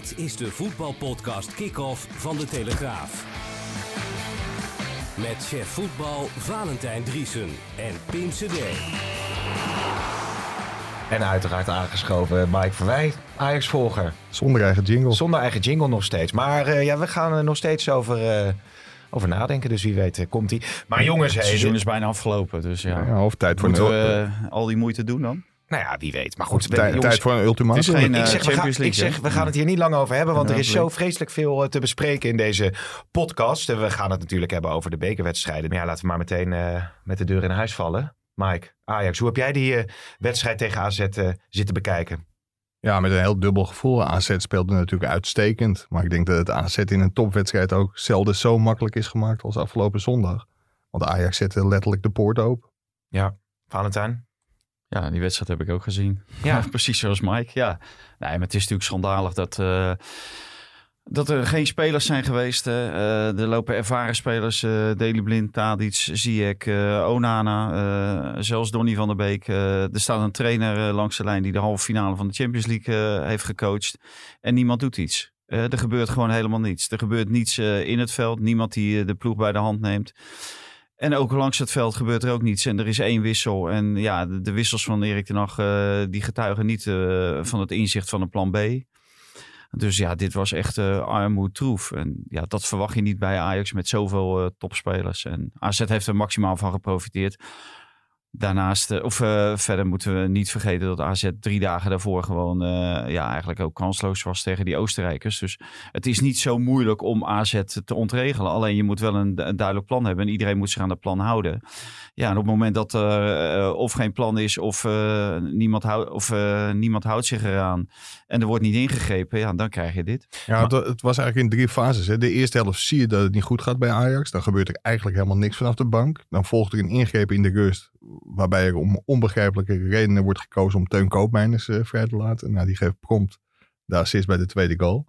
Dit is de voetbalpodcast Kick-Off van De Telegraaf. Met chef voetbal Valentijn Driesen en Pim CD. En uiteraard aangeschoven Mike Verwij, Ajax-volger. Zonder eigen jingle. Zonder eigen jingle nog steeds. Maar uh, ja, we gaan er nog steeds over, uh, over nadenken. Dus wie weet uh, komt hij. Maar jongens... Het seizoen is bijna afgelopen. Dus ja, ja of tijd voor Moeten we al die moeite doen dan? Nou ja, wie weet. Maar goed, tijd, jongens, tijd voor een ultimatum. Geen, ik, zeg, we gaan, ik zeg, we gaan het hier niet lang over hebben, want er is zo vreselijk veel te bespreken in deze podcast. We gaan het natuurlijk hebben over de bekerwedstrijden. Maar ja, laten we maar meteen uh, met de deur in huis vallen. Mike, Ajax, hoe heb jij die uh, wedstrijd tegen AZ uh, zitten bekijken? Ja, met een heel dubbel gevoel. AZ speelde natuurlijk uitstekend. Maar ik denk dat het AZ in een topwedstrijd ook zelden zo makkelijk is gemaakt als afgelopen zondag. Want Ajax zette letterlijk de poort open. Ja, Valentijn? Ja, die wedstrijd heb ik ook gezien. Ja, precies zoals Mike. Ja, nee, maar het is natuurlijk schandalig dat, uh, dat er geen spelers zijn geweest. Uh, er lopen ervaren spelers, uh, Deli Blind, Tadic, Ziyech, Onana, zelfs Donny van der Beek. er staat een trainer langs de lijn die de halve finale van de Champions League heeft gecoacht. En niemand doet iets. er gebeurt gewoon helemaal niets. Er gebeurt niets in het veld. Niemand die de ploeg bij de hand neemt. En ook langs het veld gebeurt er ook niets. En er is één wissel. En ja, de, wissels van Erik ten Hag, uh, die getuigen niet uh, van het inzicht van een plan B. Dus ja, dit was echt uh, armoed troef. En ja, dat verwacht je niet bij Ajax met zoveel topspelers. En AZ heeft er maximaal van geprofiteerd. Daarnaast, of uh, verder moeten we niet vergeten dat AZ drie dagen daarvoor gewoon uh, ja, eigenlijk ook kansloos was tegen die Oostenrijkers. Dus het is niet zo moeilijk om AZ te ontregelen. Alleen je moet wel een, een duidelijk plan hebben en iedereen moet zich aan dat plan houden. Ja, en op het moment dat er uh, of geen plan is of, niemand, houdt of niemand houdt zich eraan en er wordt niet ingegrepen, ja, dan krijg je dit. Ja, maar, het was eigenlijk in drie fases. Hè. De eerste helft zie je dat het niet goed gaat bij Ajax. Dan gebeurt er eigenlijk helemaal niks vanaf de bank. Dan volgt er een ingreep in de rust waarbij er om onbegrijpelijke redenen wordt gekozen om Teun Koopmeiners uh, vrij te laten. Nou, die geeft prompt de assist bij de tweede goal.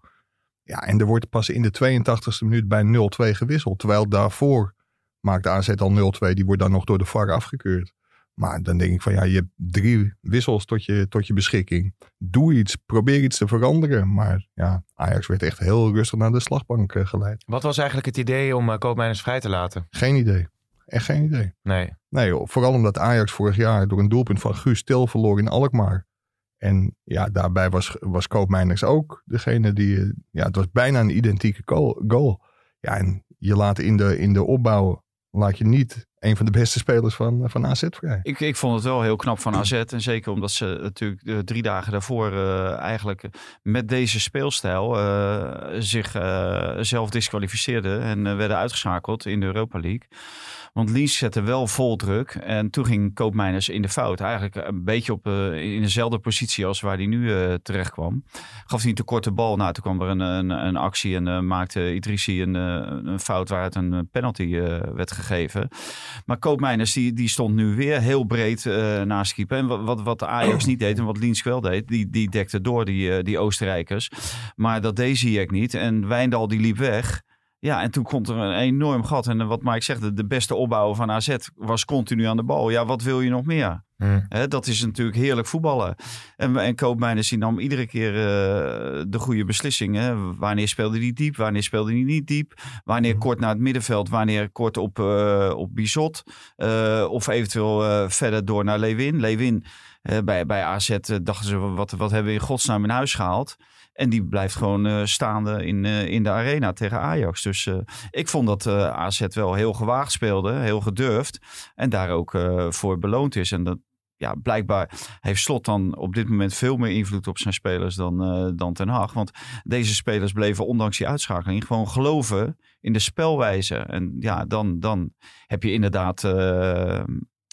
Ja, en er wordt pas in de 82e minuut bij 0-2 gewisseld. Terwijl daarvoor maakt de AZ al 0-2. Die wordt dan nog door de VAR afgekeurd. Maar dan denk ik van ja, je hebt drie wissels tot je, tot je beschikking. Doe iets, probeer iets te veranderen. Maar ja, Ajax werd echt heel rustig naar de slagbank uh, geleid. Wat was eigenlijk het idee om uh, Koopmeiners vrij te laten? Geen idee. Echt geen idee. Nee. Nee, joh. vooral omdat Ajax vorig jaar door een doelpunt van Guus Stil verloor in Alkmaar. En ja, daarbij was, was Koopmeiners ook degene die... Ja, het was bijna een identieke goal. Ja, en je laat in de, in de opbouw... laat je niet een van de beste spelers van, van AZ vrij. Ik, ik vond het wel heel knap van AZ. En zeker omdat ze natuurlijk de drie dagen daarvoor uh, eigenlijk met deze speelstijl uh, zich uh, zelf disqualificeerden. En werden uitgeschakeld in de Europa League. Want Lies zette wel vol druk. En toen ging Koopmeiners in de fout. Eigenlijk een beetje op, uh, in dezelfde positie als waar hij nu uh, terecht kwam. Gaf hij een te korte bal. Nou, toen kwam er een, een, een actie en uh, maakte Idrissi een, een fout waar het een penalty werd gegeven. Maar Koopmeiners die, stond nu weer heel breed naast keeper. En wat, wat, Ajax niet deed en wat Liens wel deed, die, die dekte door die, die Oostenrijkers. Maar dat deed Ziyech niet. En Wijndal die liep weg. Ja, en toen komt er een enorm gat. En wat Mike zegt, de beste opbouw van AZ was continu aan de bal. Ja, wat wil je nog meer? Hmm. He, dat is natuurlijk heerlijk voetballen. En, en Koopmeiners die nam iedere keer uh, de goede beslissingen. Wanneer speelde hij diep? Wanneer speelde hij niet diep? Wanneer kort naar het middenveld? Wanneer kort op, uh, op Bizot? Uh, of eventueel verder door naar Lewin? Lewin bij, bij AZ dachten ze, wat, wat hebben we in godsnaam in huis gehaald? En die blijft gewoon uh, staande in, in de arena tegen Ajax. Dus ik vond dat AZ wel heel gewaagd speelde, heel gedurfd. En daar ook voor beloond is. En dat, ja, blijkbaar heeft Slot dan op dit moment veel meer invloed op zijn spelers dan, dan Ten Hag. Want deze spelers bleven ondanks die uitschakeling gewoon geloven in de spelwijze. En ja, dan, dan heb je inderdaad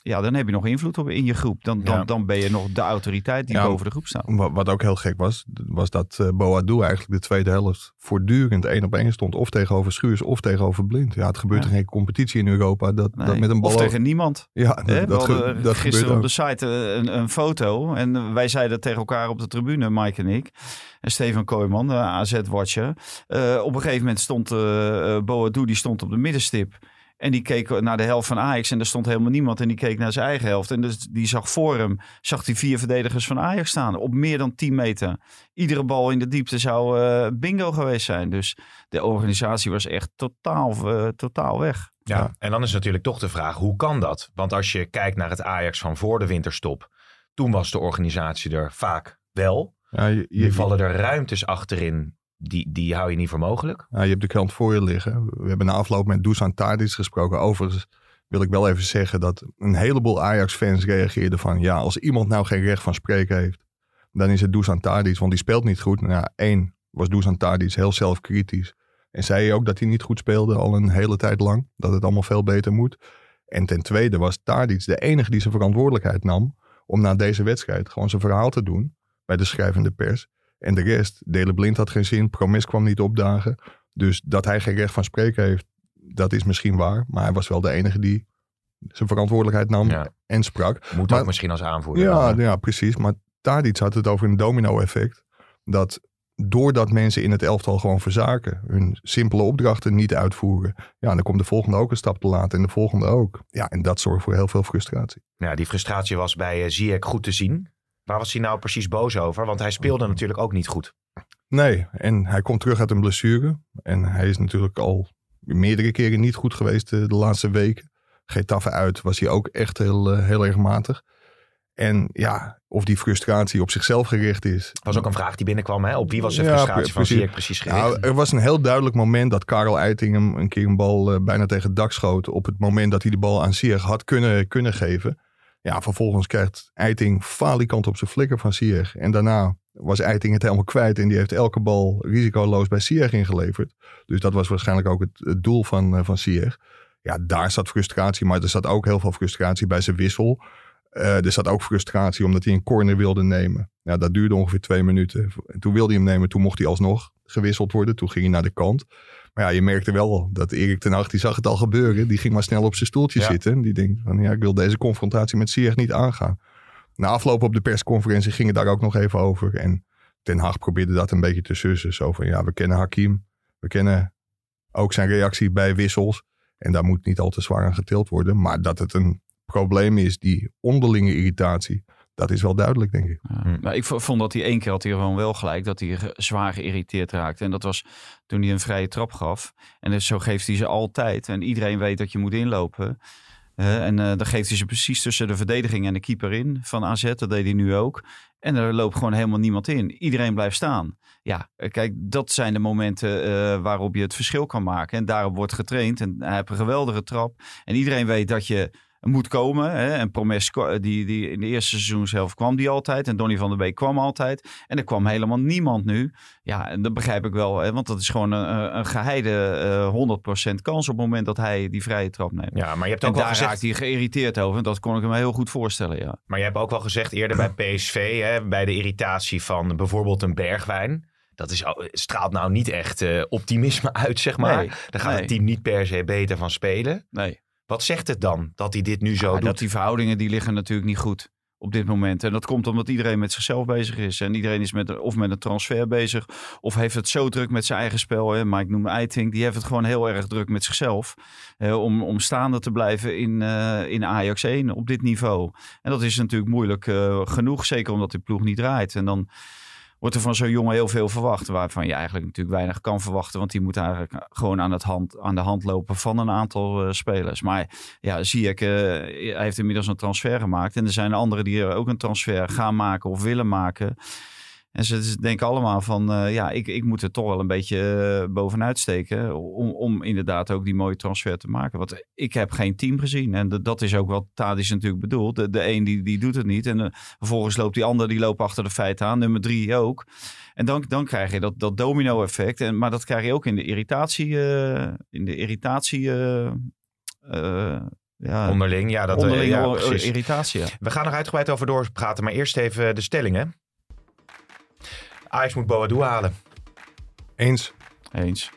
ja, dan heb je nog invloed op in je groep. Dan, dan, Ja. dan ben je nog de autoriteit die Ja. boven de groep staat. Wa- Wat ook heel gek was, was dat eh Boadu eigenlijk de tweede helft voortdurend één op één stond. Of tegenover Schuurs of tegenover Blind. Ja, het gebeurt Ja. in geen competitie in Europa. Dat, Nee. dat met een bal... of tegen niemand. Ja, dat, dat, ge- hadden dat gisteren op de site eh, een, een foto. En wij zeiden tegen elkaar op de tribune, Mike en ik. En Steven Kooijman, de AZ-watcher. Eh, op een gegeven moment stond uh, Boadu, die stond op de middenstip. En die keek naar de helft van Ajax en er stond helemaal niemand. En die keek naar zijn eigen helft. En dus die zag voor hem, zag die vier verdedigers van Ajax staan. Op meer dan 10 meter. Iedere bal in de diepte zou eh, bingo geweest zijn. Dus de organisatie was echt totaal, eh, totaal weg. Ja, Ja. en dan is natuurlijk toch de vraag, hoe kan dat? Want als je kijkt naar het Ajax van voor de winterstop, toen was de organisatie er vaak wel. Ja, je, Nu vallen er ruimtes achterin, die, die hou je niet voor mogelijk. ja, je hebt de krant voor je liggen. We hebben na afloop met Dusan Tadic gesproken. Overigens wil ik wel even zeggen dat een heleboel Ajax-fans reageerden van... ja, als iemand nou geen recht van spreken heeft, dan is het Dusan Tadic. Want die speelt niet goed. Nou één was Dusan Tadic heel zelfkritisch. En zei ook dat hij niet goed speelde al een hele tijd lang. Dat het allemaal veel beter moet. En ten tweede was Tadic de enige die zijn verantwoordelijkheid nam... om na deze wedstrijd gewoon zijn verhaal te doen bij de schrijvende pers. En de rest, Dele Blind had geen zin, Promes kwam niet opdagen. Dus dat hij geen recht van spreken heeft, dat is misschien waar. Maar hij was wel de enige die zijn verantwoordelijkheid nam Ja. en sprak. Moet Maar- ook misschien als aanvoerder. Ja, ja, precies. Maar Tadic had het over een domino-effect. Dat doordat mensen in het elftal gewoon verzaken, hun simpele opdrachten niet uitvoeren, ja, dan komt de volgende ook een stap te laat en de volgende ook. Ja, en dat zorgt voor heel veel frustratie. Ja, die frustratie was bij uh, Ziyech goed te zien. Waar was hij nou precies boos over? Want hij speelde natuurlijk ook niet goed. Nee, en hij komt terug uit een blessure. En hij is natuurlijk al meerdere keren niet goed geweest eh, de laatste weken. Getafe uit was hij ook echt heel, eh, heel erg matig. En ja, of die frustratie op zichzelf gericht is. was ook een vraag die binnenkwam. Hè? Op wie was de Ja, frustratie van. Ziyech precies gericht? Nou, er was een heel duidelijk moment dat Karel Eiting hem een keer een bal eh, bijna tegen het dak schoot. Op het moment dat hij de bal aan Sier had kunnen, kunnen geven. Ja, vervolgens krijgt Eiting falikant op zijn flikker van Sier. En daarna was Eiting het helemaal kwijt. En die heeft elke bal risicoloos bij Sier ingeleverd. Dus dat was waarschijnlijk ook het, doel van, eh, van Sier. Ja, daar zat frustratie. Maar er zat ook heel veel frustratie bij zijn wissel. Eh, er zat ook frustratie omdat hij een corner wilde nemen. Ja, dat duurde ongeveer twee minuten. En toen wilde hij hem nemen, toen mocht hij alsnog gewisseld worden. Toen ging hij naar de kant. Maar ja, je merkte wel dat Erik ten Hag, die zag het al gebeuren. Die ging maar snel op zijn stoeltje Ja. zitten. Die denkt van, ja, ik wil deze confrontatie met Ziyech niet aangaan. Na afloop op de persconferentie ging het daar ook nog even over. En ten Hag probeerde dat een beetje te sussen. Zo van, ja, we kennen Hakim. We kennen ook zijn reactie bij wissels. En daar moet niet al te zwaar aan getild worden. Maar dat het een probleem is, die onderlinge irritatie. Dat is wel duidelijk, denk ik. Ja. Hm. Maar ik vond dat hij één keer had hij gewoon wel gelijk dat hij zwaar geïrriteerd raakte. En dat was toen hij een vrije trap gaf. En dus zo geeft hij ze altijd. En iedereen weet dat je moet inlopen. En eh, dan geeft hij ze precies tussen de verdediging en de keeper in van AZ. Dat deed hij nu ook. En er loopt gewoon helemaal niemand in. Iedereen blijft staan. Ja, eh, kijk, dat zijn de momenten eh, waarop je het verschil kan maken. En daarop wordt getraind. En hij heeft een geweldige trap. En iedereen weet dat je moet komen. Hè? En Promes, die, die in de eerste seizoen zelf kwam die altijd. En Donny van der Beek kwam altijd. En er kwam helemaal niemand nu. Ja, en dat begrijp ik wel. Hè? Want dat is gewoon een, een geheide eh 100% kans op het moment dat hij die vrije trap neemt. ja, maar je hebt En ook wel daar gezegd... raakt hij geïrriteerd over. En dat kon ik me heel goed voorstellen, ja. Maar je hebt ook wel gezegd eerder bij PSV, hè, bij de irritatie van bijvoorbeeld een bergwijn. Dat is, straalt nou niet echt eh, optimisme uit, zeg maar. Nee, Daar gaat nee. het team niet per se beter van spelen. Nee. Wat zegt het dan dat hij dit nu zo doet? dat die verhoudingen die liggen natuurlijk niet goed op dit moment. En dat komt omdat iedereen met zichzelf bezig is. En iedereen is met, of met een transfer bezig. Of heeft het zo druk met zijn eigen spel. Hè. Maar ik noem Eiting. Die heeft het gewoon heel erg druk met zichzelf. eh, om, om staande te blijven in, eh, in Ajax 1 op dit niveau. En dat is natuurlijk moeilijk eh, genoeg. Zeker omdat die ploeg niet draait. En dan wordt er van zo'n jongen heel veel verwacht. Waarvan je eigenlijk natuurlijk weinig kan verwachten. Want die moet eigenlijk gewoon aan, het hand, aan de hand lopen van een aantal eh, spelers. Maar ja, zie ik, eh, hij heeft inmiddels een transfer gemaakt. En er zijn anderen die er ook een transfer gaan maken of willen maken. En ze denken allemaal van, eh, ja, ik, ik moet er toch wel een beetje eh, bovenuit steken. Om, om inderdaad ook die mooie transfer te maken. Want ik heb geen team gezien. En dat- dat is ook wat Tadis natuurlijk bedoelt. De, de een die, die doet het niet. En eh, vervolgens loopt die ander, die loopt achter de feiten aan. Nummer drie ook. En dan, dan krijg je dat, dat domino effect. En, maar dat krijg je ook in de irritatie. in de irritatie. ja, Onderling, ja, dat onderlinge ja, o- precies. irritatie. Ja. We gaan er uitgebreid over doorpraten, maar eerst even de stellingen. Ajax moet Boadu halen. Eens. Eens.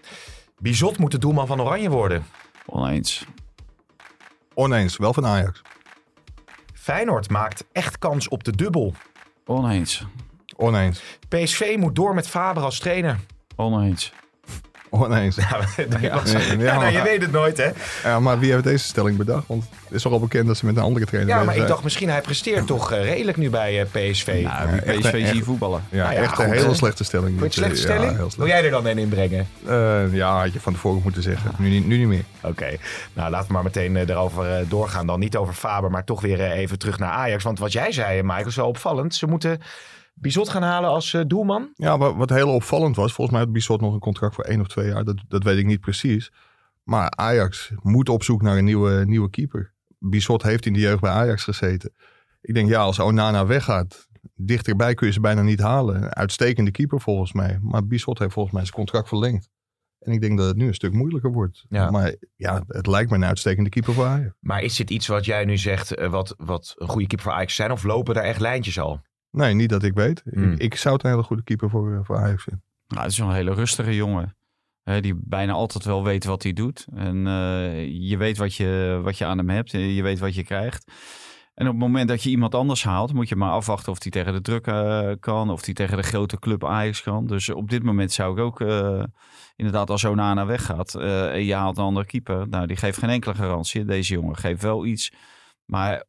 Bizot moet de doelman van Oranje worden. Oneens. Oneens. Wel van Ajax. Feyenoord maakt echt kans op de dubbel. Oneens. Oneens. PSV moet door met Faber als trainer. Oneens. Oneens. Ja, Ja, ja, ja, nou, je weet het nooit, hè? Ja, maar wie heeft deze stelling bedacht? Want het is toch al bekend dat ze met een andere trainer Ja, maar bezig ik zijn. dacht misschien hij presteert toch eh, redelijk nu bij eh, PSV. Nou, echt, PSV echt. zie voetballen. Ja, Nou ja, echt goed, een hele hè? slechte stelling. Vond dit, slechte stelling? Ja, heel Wil jij er dan een inbrengen? Eh, ja, had je van tevoren moeten zeggen. Nu, niet- nu niet meer. Oké, nou laten we maar meteen erover eh, doorgaan. Dan niet over Faber, maar toch weer even terug naar Ajax. Want wat jij zei, Michael, is wel opvallend. Ze moeten Bizot gaan halen als eh, doelman. Ja, wat, wat heel opvallend was, volgens mij had Bissot nog een contract voor één of twee jaar. Dat, dat weet ik niet precies. Maar Ajax moet op zoek naar een nieuwe, nieuwe keeper. Bissot heeft in de jeugd bij Ajax gezeten. Ik denk, ja, als Onana weggaat, dichterbij kun je ze bijna niet halen. Uitstekende keeper volgens mij. Maar Bissot heeft volgens mij zijn contract verlengd. En ik denk dat het nu een stuk moeilijker wordt. Ja. Maar ja, het lijkt me een uitstekende keeper voor Ajax. Maar is dit iets wat jij nu zegt, eh, wat, wat een goede keeper voor Ajax zijn? Of lopen daar echt lijntjes al? Nee, niet dat ik weet. Hmm. Ik, ik zou het een hele goede keeper voor, eh, voor Ajax vinden. Nou, het is een hele rustige jongen. Hè, die bijna altijd wel weet wat hij doet. En eh, je weet wat je, wat je aan hem hebt. eh, Je weet wat je krijgt. En op het moment dat je iemand anders haalt, moet je maar afwachten of hij tegen de druk kan. Of hij tegen de grote club Ajax kan. Dus op dit moment zou ik ook inderdaad als Onana weggaat. en je haalt een andere keeper. Nou, die geeft geen enkele garantie. Deze jongen geeft wel iets. Maar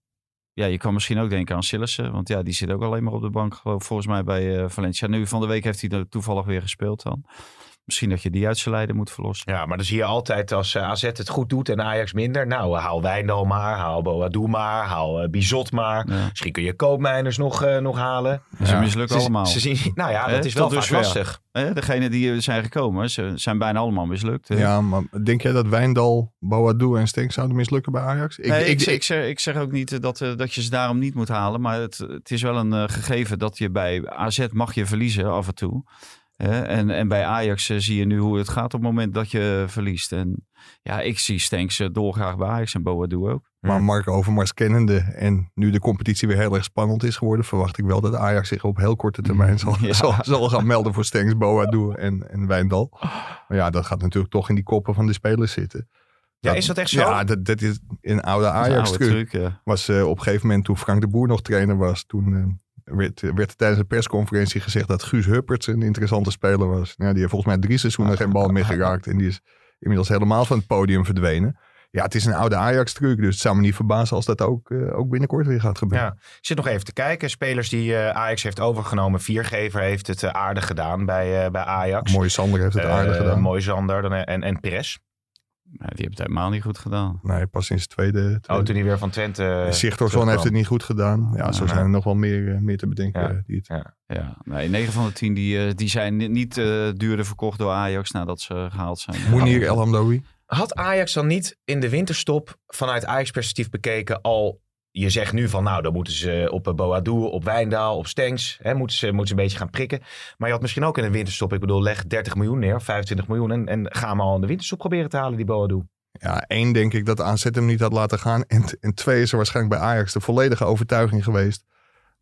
ja, je kan misschien ook denken aan Sillissen. Want ja, die zit ook alleen maar op de bank. geloof- Volgens mij bij eh, Valencia. Nu van de week heeft hij er toevallig weer gespeeld dan. Misschien dat je die uit zijn lijden moet verlossen. Ja, maar dan zie je altijd als eh, AZ het goed doet en Ajax minder. Nou, eh, haal Wijndal maar, haal Boadu maar, haal eh, Bizot maar. Ja. Misschien kun je Koopmijners nog, eh, nog halen. Ze mislukken Ze- allemaal. Ze zien, nou ja, dat is wel vaak dusver. lastig. Hè, Degene die zijn gekomen, ze zijn bijna allemaal mislukt. hè. Ja, maar denk jij dat Wijndal, Boadu en Stenk zouden mislukken bij Ajax? Ik, Nee, ik, ik, ik, zeg, ik zeg ook niet dat, dat je ze daarom niet moet halen. Maar het, het is wel een gegeven dat je bij AZ mag je verliezen af en toe. Hè, en, en bij Ajax eh, zie je nu hoe het gaat op het moment dat je verliest. En ja, ik zie Stenks eh, dolgraag bij Ajax en Boadu ook. Maar Mark Overmars kennende en nu de competitie weer heel erg spannend is geworden, verwacht ik wel dat Ajax zich op heel korte termijn zal, Ja. zal, zal gaan melden voor Stenks, Boadu en, en Wijndal. Maar ja, dat gaat natuurlijk toch in die koppen van de spelers zitten. Ja, is dat echt zo? Ja, dat, dat is een oude Dat is een Ajax oude truc. truc, ja. Was eh, op een gegeven moment toen Frank de Boer nog trainer was, toen eh, werd, werd er tijdens een persconferentie gezegd dat Guus Hupperts een interessante speler was. Ja, die heeft volgens mij drie seizoenen geen bal meer geraakt en die is inmiddels helemaal van het podium verdwenen. Ja, het is een oude Ajax-truc, dus het zou me niet verbazen als dat ook, eh, ook binnenkort weer gaat gebeuren. Ja, ik zit nog even te kijken. Spelers die eh, Ajax heeft overgenomen. Viergever heeft het eh, aardig gedaan bij, bij Ajax. Mooie Sander heeft het aardig gedaan. Mooi Zander dan, en, en Perez. Ja, die hebben het helemaal niet goed gedaan. Nee, pas sinds de tweede. Oh, toen hij weer van Twente eh, Sigtorsson terugkwam. heeft het niet goed gedaan. Ja, zo Ja. zijn er nog wel meer, eh, meer te bedenken. Ja. eh, Die het... Ja, nee, 9 van de 10 die, eh, die zijn ni- niet eh, duurder verkocht door Ajax nadat ze gehaald zijn. Mounir El Hamdoui. Had Ajax dan niet in de winterstop vanuit Ajax-perspectief bekeken al... Je zegt nu van nou, dan moeten ze op eh, Boadu, op Wijndaal, op Stenks. Hè, moeten, ze, moeten ze een beetje gaan prikken. Maar je had misschien ook in de winterstop, ik bedoel, leg 30 miljoen neer, 25 miljoen. En, en ga hem al in de winterstop proberen te halen, die Boadu. Ja, één denk ik dat AZ hem niet had laten gaan. En, en twee is er waarschijnlijk bij Ajax de volledige overtuiging geweest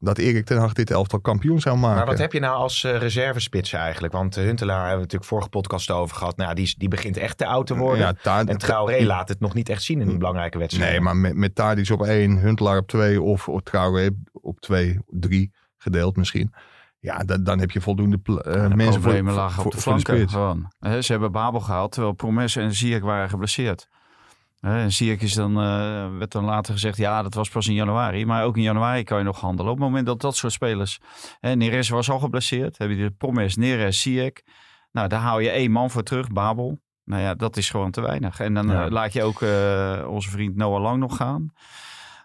dat Erik ten Hag dit elftal kampioen zou maken. Maar wat heb je nou als eh, reservespits eigenlijk? Want eh, Huntelaar hebben we natuurlijk vorige podcast over gehad. Nou, die, die begint echt te oud te worden. Ja, Ta- en Traoré laat het nog niet echt zien in die belangrijke wedstrijden. Nee, maar met, met Tadic op één, Huntelaar op twee of, of Traoré op twee, drie gedeeld misschien. Ja, dan, dan heb je voldoende pl- eh, de mensen voor, problemen voor, lagen voor, op de voor de flanken. spits. gewoon. Hè, ze hebben Babel gehaald, terwijl Promes en Ziyech waren geblesseerd. En is dan, eh, werd dan later gezegd, ja, dat was pas in januari. Maar ook in januari kan je nog handelen. Op het moment dat dat soort spelers... Hè, Neres was al geblesseerd. Heb je de Promes, Neres, Ziyech. Nou, daar hou je één man voor terug, Babel. Nou ja, dat is gewoon te weinig. En dan Ja. eh, laat je ook eh, onze vriend Noah Lang nog gaan.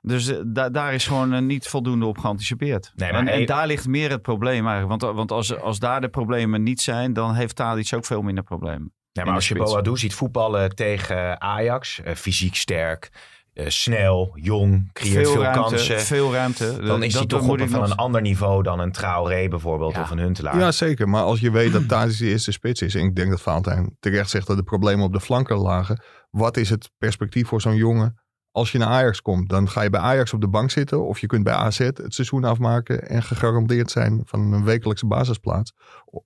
Dus da- daar is gewoon niet voldoende op geanticipeerd. Nee, maar en, daar ligt meer het probleem eigenlijk. Want, want als, als daar de problemen niet zijn, dan heeft Tadic ook veel minder problemen. Maar als je. Boadu ziet voetballen tegen Ajax, eh, fysiek sterk, eh, snel, jong, creëert veel, ruimte, kansen. veel ruimte. dan is Dat- hij toch op een, van nog- een ander niveau dan een Traoré bijvoorbeeld Ja. of een Huntelaar. Ja, zeker. Maar als je weet dat Tadic de eerste spits is. En ik denk dat Valentijn terecht zegt dat de problemen op de flanken lagen. Wat is het perspectief voor zo'n jongen als je naar Ajax komt, dan ga je bij Ajax op de bank zitten. Of je kunt bij AZ het seizoen afmaken en gegarandeerd zijn van een wekelijkse basisplaats.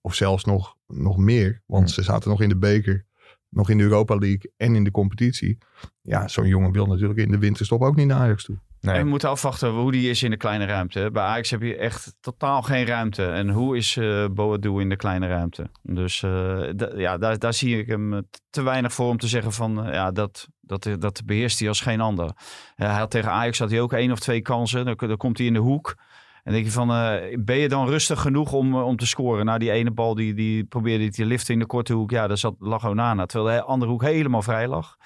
Of zelfs nog, nog meer, want Hmm. ze zaten nog in de beker, nog in de Europa League en in de competitie. Ja, zo'n jongen wil natuurlijk in de winterstop ook niet naar Ajax toe. En we moeten afwachten hoe die is in de kleine ruimte. Bij Ajax heb je echt totaal geen ruimte. En hoe is eh Boadu in de kleine ruimte? Dus eh, ja, daar, daar zie ik hem eh, te weinig voor om te zeggen van... ja, dat, dat, dat beheerst hij als geen ander. Hij had tegen Ajax had hij ook één of twee kansen. Dan, komt hij in de hoek. En denk je van, ben je dan rustig genoeg om, om te scoren? Nou, die ene bal die, die probeerde te liften in de korte hoek. Ja, daar zat, lag Onana. Terwijl de andere hoek helemaal vrij lag.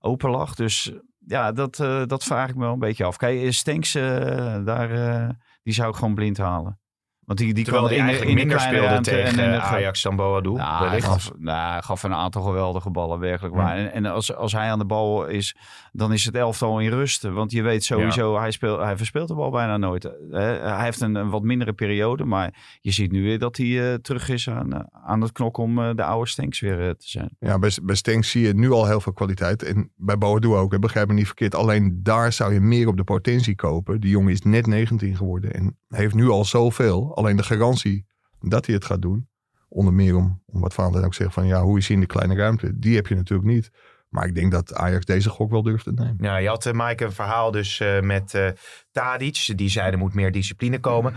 Open lag. Dus ja, dat, eh, dat vraag ik me wel een beetje af. Kijk, Stenks, eh, daar, eh, die zou ik gewoon blind halen. Want die, die kwam eigenlijk in de minder speelde tegen en Ajax dan Boadu. nou, hij gaf, nou, hij gaf een aantal geweldige ballen, werkelijk Ja. waar. En, en als, als hij aan de bal is, dan is het elftal in rust. Want je weet sowieso, hij, speelt, hij verspeelt de bal bijna nooit. Hij heeft een, een wat mindere periode, maar je ziet nu weer dat hij eh, terug is aan, eh, aan het knok om eh, de oude Stenks weer te zijn. Ja, bij, bij Stenks zie je nu al heel veel kwaliteit. En bij Boadu ook, hè, begrijp me niet verkeerd. Alleen daar zou je meer op de potentie kopen. Die jongen is net 19 geworden en heeft nu al zoveel. Alleen de garantie dat hij het gaat doen. Onder meer om, om wat Valentijn ook zegt van ja, hoe is hij in de kleine ruimte? Die heb je natuurlijk niet. Maar ik denk dat Ajax deze gok wel durft te nemen. Ja, je had, uh, Mike, een verhaal dus uh, met uh, Tadic. Die zei er moet meer discipline komen.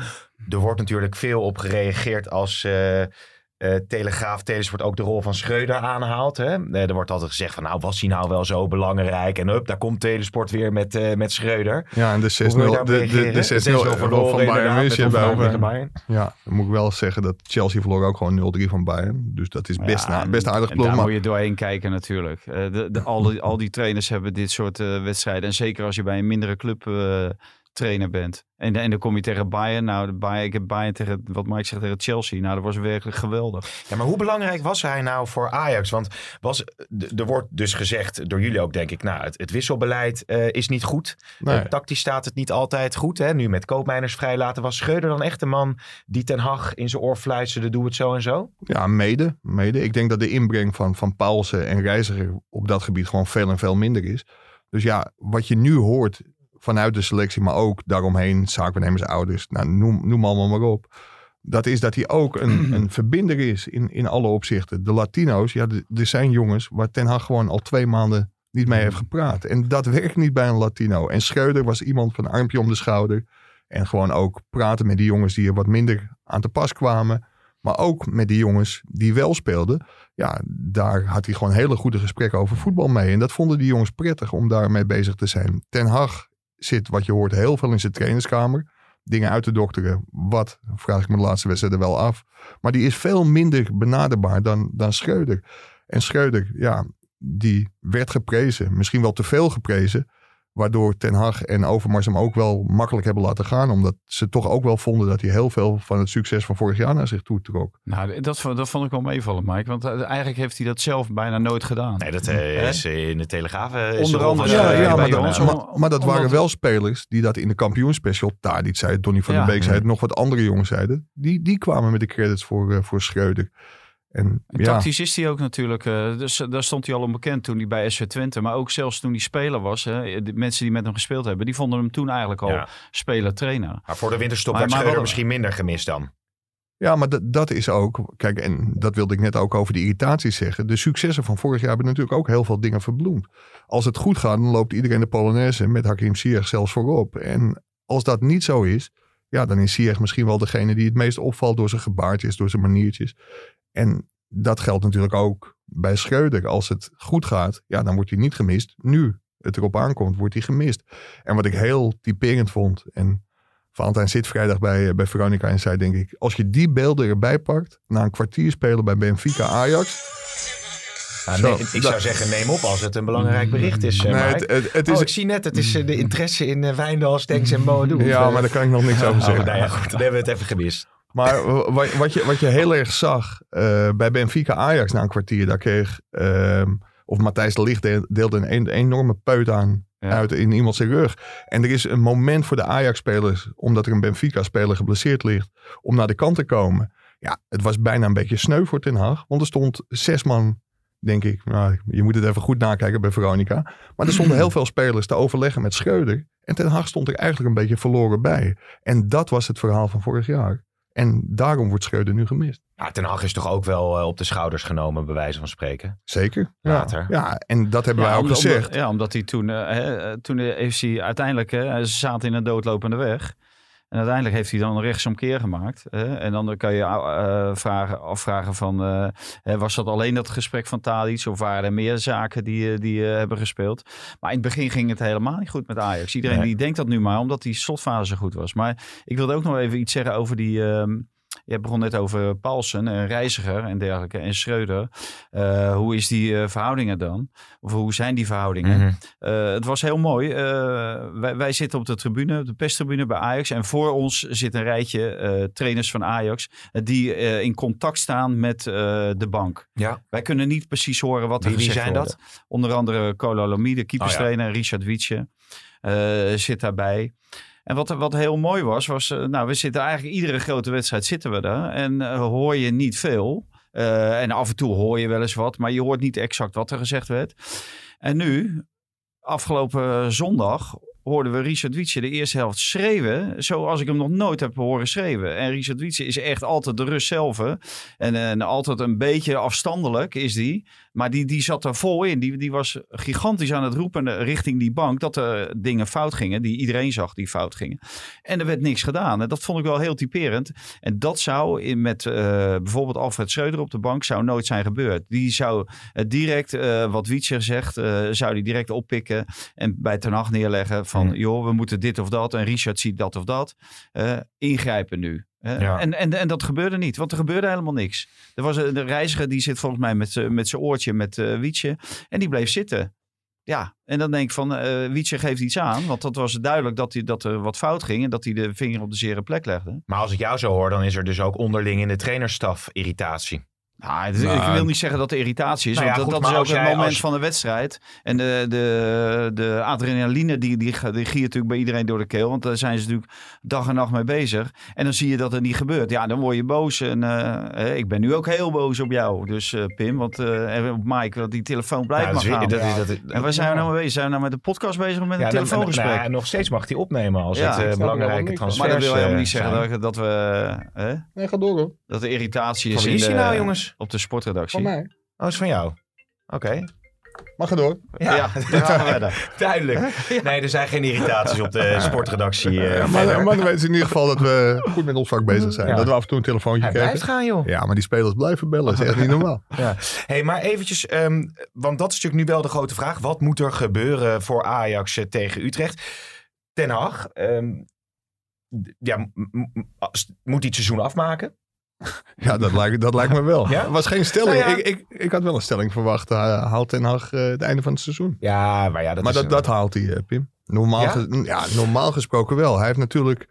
Er wordt natuurlijk veel op gereageerd als uh, Telegraaf Telesport ook de rol van Schreuder aanhaalt. Hè? er wordt altijd gezegd van nou was hij nou wel zo belangrijk. En up, daar komt Telesport weer met, uh, met Schreuder. Ja, en de 6-0 de, de, de 6-0 verloren van Bayern München. Bij Bayern. Ja, dan moet ik wel zeggen dat Chelsea verloor ook gewoon 0-3 van Bayern. Dus dat is best, ja, na, best aardig ploeg. Daar maar... moet je doorheen kijken natuurlijk. Uh, de, de, al, die, al die trainers hebben dit soort uh, wedstrijden. En zeker als je bij een mindere club uh, trainer bent. En, en dan kom je tegen Bayern. Nou, de Bayern, ik heb Bayern tegen, wat Mike zegt, tegen Chelsea. Nou, dat was werkelijk geweldig. Ja, maar hoe belangrijk was hij nou voor Ajax? Want was, er wordt dus gezegd, door jullie ook denk ik, nou, het, het wisselbeleid uh, is niet goed. Nee. Uh, tactisch staat het niet altijd goed. Hè? Nu met koopmijners vrijlaten. Was Schreuder dan echt de man die Ten Hag in zijn oor fluisterde, doe het zo en zo? Ja, mede. mede. Ik denk dat de inbreng van, van Paulsen en Reiziger op dat gebied gewoon veel en veel minder is. Dus ja, wat je nu hoort vanuit de selectie, maar ook daaromheen, zaakwaarnemers, ouders, nou, noem, noem allemaal maar op. Dat is dat hij ook een, een verbinder is in, in alle opzichten. De Latino's, ja, er zijn jongens waar Ten Hag gewoon al twee maanden niet mee heeft gepraat. En dat werkt niet bij een Latino. En Schreuder was iemand van een armpje om de schouder. En gewoon ook praten met die jongens die er wat minder aan te pas kwamen. Maar ook met die jongens die wel speelden. Ja, daar had hij gewoon hele goede gesprekken over voetbal mee. En dat vonden die jongens prettig om daarmee bezig te zijn. Ten Hag zit, wat je hoort, heel veel in zijn trainerskamer. Dingen uit te dokteren. Wat, vraag ik me de laatste wedstrijden wel af. Maar die is veel minder benaderbaar dan, dan Schreuder. En Schreuder, ja, die werd geprezen. Misschien wel te veel geprezen. Waardoor Ten Hag en Overmars hem ook wel makkelijk hebben laten gaan. Omdat ze toch ook wel vonden dat hij heel veel van het succes van vorig jaar naar zich toe trok. Nou, dat, dat vond ik wel meevallen, Mike. Want eigenlijk heeft hij dat zelf bijna nooit gedaan. Nee, dat uh, is in de Telegraaf. Uh, Onder andere. Ja, ja, maar, dat, maar, maar dat waren wel spelers die dat in de kampioenspecial. Tadic zei Donny van ja. den Beek zei het, nog wat andere jongens zeiden. Die, die kwamen met de credits voor, uh, voor Schreuder. En, en ja. tactisch is hij ook natuurlijk. Uh, dus daar stond hij al onbekend toen hij bij SV Twente. Maar ook zelfs toen hij speler was. Hè, de mensen die met hem gespeeld hebben. Die vonden hem toen eigenlijk al ja. speler-trainer. Maar voor de winterstop maar, werd Schreuder misschien minder gemist dan. Ja, maar dat is ook. Kijk, en dat wilde ik net ook over de irritaties zeggen. De successen van vorig jaar hebben natuurlijk ook heel veel dingen verbloemd. Als het goed gaat, dan loopt iedereen de Polonaise met Hakim Ziyech zelfs voorop. En als dat niet zo is, ja, dan is Ziyech misschien wel degene die het meest opvalt door zijn gebaartjes, door zijn maniertjes. En dat geldt natuurlijk ook bij Schreuder. Als het goed gaat, ja, dan wordt hij niet gemist. Nu het erop aankomt, wordt hij gemist. En wat ik heel typerend vond, en Valentijn zit vrijdag bij, bij Veronica en zei denk ik, als je die beelden erbij pakt, na een kwartier spelen bij Benfica Ajax... Nou, nee, ik zou zeggen, neem op als het een belangrijk bericht is. Nee, maar het, het, het is... Oh, ik zie net, het is de interesse in uh, Wijndal, Stenks en Boadu. Ja, maar daar kan ik nog niks over zeggen. Oh, nou ja, goed, dan hebben we het even gemist. Maar wat, wat, je, wat je heel erg zag uh, bij Benfica Ajax na een kwartier, daar kreeg, uh, of Matthijs de Ligt deelde een, een enorme peut aan ja. uit in iemand zijn rug. En er is een moment voor de Ajax-spelers, omdat er een Benfica-speler geblesseerd ligt, om naar de kant te komen. Ja, het was bijna een beetje sneu voor Ten Hag, want er stond zes man denk ik. Nou, je moet het even goed nakijken bij Veronica. Maar er stonden heel veel spelers te overleggen met Schreuder. En Ten Hag stond er eigenlijk een beetje verloren bij. En dat was het verhaal van vorig jaar. En daarom wordt Schreuder nu gemist. Ja, Ten Hag is toch ook wel eh, op de schouders genomen, bij wijze van spreken. Zeker. Later. Ja, ja en dat hebben wij ook omdat- gezegd. ja, omdat hij toen, hè, eh, toen heeft hij uiteindelijk, hè, ze zaten in een doodlopende weg. En uiteindelijk heeft hij dan een rechtsomkeer gemaakt. Hè? En dan kan je eh, vragen, afvragen van, eh, was dat alleen dat gesprek van Tadic of waren er meer zaken die, eh, die hebben gespeeld? Maar in het begin ging het helemaal niet goed met Ajax. Iedereen Nee. die denkt dat nu maar, omdat die slotfase goed was. Maar ik wilde ook nog even iets zeggen over die... ehm, je begon net over Paulsen en Reiziger en dergelijke en Schreuder. Eh, hoe is die eh, verhoudingen dan? Of hoe zijn die verhoudingen? Mhm. Eh, het was heel mooi. Wij, wij zitten op de tribune, op de pestribune bij Ajax. En voor ons zit een rijtje trainers van Ajax. die in contact staan met de bank. Ja. Wij kunnen niet precies horen wat er Wie, wie gezegd zijn wordt. Onder andere Cola Lamy, de keeperstrainer. Oh, Richard Wietje zit daarbij. En wat, wat heel mooi was, was... eh, nou, we zitten eigenlijk iedere grote wedstrijd zitten we er. En eh, hoor je niet veel. Eh, en af en toe hoor je wel eens wat. Maar je hoort niet exact wat er gezegd werd. En nu, afgelopen zondag hoorden we Richard Wietse de eerste helft schreeuwen. Zoals ik hem nog nooit heb horen schreeuwen. En Richard Wietse is echt altijd de rust zelf. En, altijd een beetje afstandelijk is die. Maar die, die zat er vol in. Die, die was gigantisch aan het roepen richting die bank. Dat er dingen fout gingen. Die iedereen zag die fout gingen. En er werd niks gedaan. En dat vond ik wel heel typerend. En dat zou in, met eh, bijvoorbeeld Alfred Schreuder op de bank zou nooit zijn gebeurd. Die zou het direct, eh, wat Wietse zegt, eh, zou die direct oppikken. En bij Ten neerleggen van, Joh, we moeten dit of dat. En Richard ziet dat of dat. Eh, ingrijpen nu. Ja. En, en, en dat gebeurde niet, want er gebeurde helemaal niks. Er was een de reiziger die zit volgens mij met, met zijn oortje met eh Wietse. En die bleef zitten. Ja, en dan denk ik van, Wietse geeft iets aan. Want dat was duidelijk dat, hij, dat er wat fout ging. En dat hij de vinger op de zere plek legde. Maar als ik jou zo hoor, dan is er dus ook onderling in de trainerstaf irritatie. Nou, het- Nou, ik wil niet zeggen dat er irritatie is. Nou ja, want goed, dat, dat is ook het moment als- van de wedstrijd. En de, de, de adrenaline die, die, die giert natuurlijk bij iedereen door de keel. Want daar zijn ze natuurlijk dag en nacht mee bezig. En dan zie je dat er niet gebeurt. Ja, dan word je boos. En eh, ik ben nu ook heel boos op jou. Dus eh, Pim, want, eh, en op Mike, want die telefoon blijft dat maar is- gaan. dat is- dat is- en waar zijn we nou mee bezig? Zijn we nou met de podcast bezig of met een Ja, telefoongesprek? nou ja, nog steeds mag hij opnemen als Ja, het ik belangrijke transfers maar dat wil helemaal niet zeggen dat, dat we... hè, Nee, ga door hoor. dat er irritatie is in is hij de- nou, jongens? Op de sportredactie. Van mij. Oh, is van jou. Oké. Maar ga door. Ja, verder. duidelijk. Nee, er zijn geen irritaties op de sportredactie. eh, Ja, verder. maar, maar dan weten ze in ieder geval dat we goed met ons vak bezig zijn. Ja. Dat we af en toe een telefoontje Hij blijft krijgen. gaan, joh. Ja, maar die spelers blijven bellen. Dat is echt niet normaal. Ja. Hey, maar eventjes, ehm, want dat is natuurlijk nu wel de grote vraag. Wat moet er gebeuren voor Ajax eh, tegen Utrecht? Ten Hag, ehm, ja, moet hij het seizoen afmaken? Ja, dat lijkt, dat lijkt me wel. Ja? Het was geen stelling. Nou ja. ik, ik, ik had wel een stelling verwacht. Hij haalt Ten Hag eh, het einde van het seizoen. Ja, maar ja, dat maar is... dat, dat haalt hij, eh, Pim. Normaal, Ja? ge- ja, normaal gesproken wel. Hij heeft natuurlijk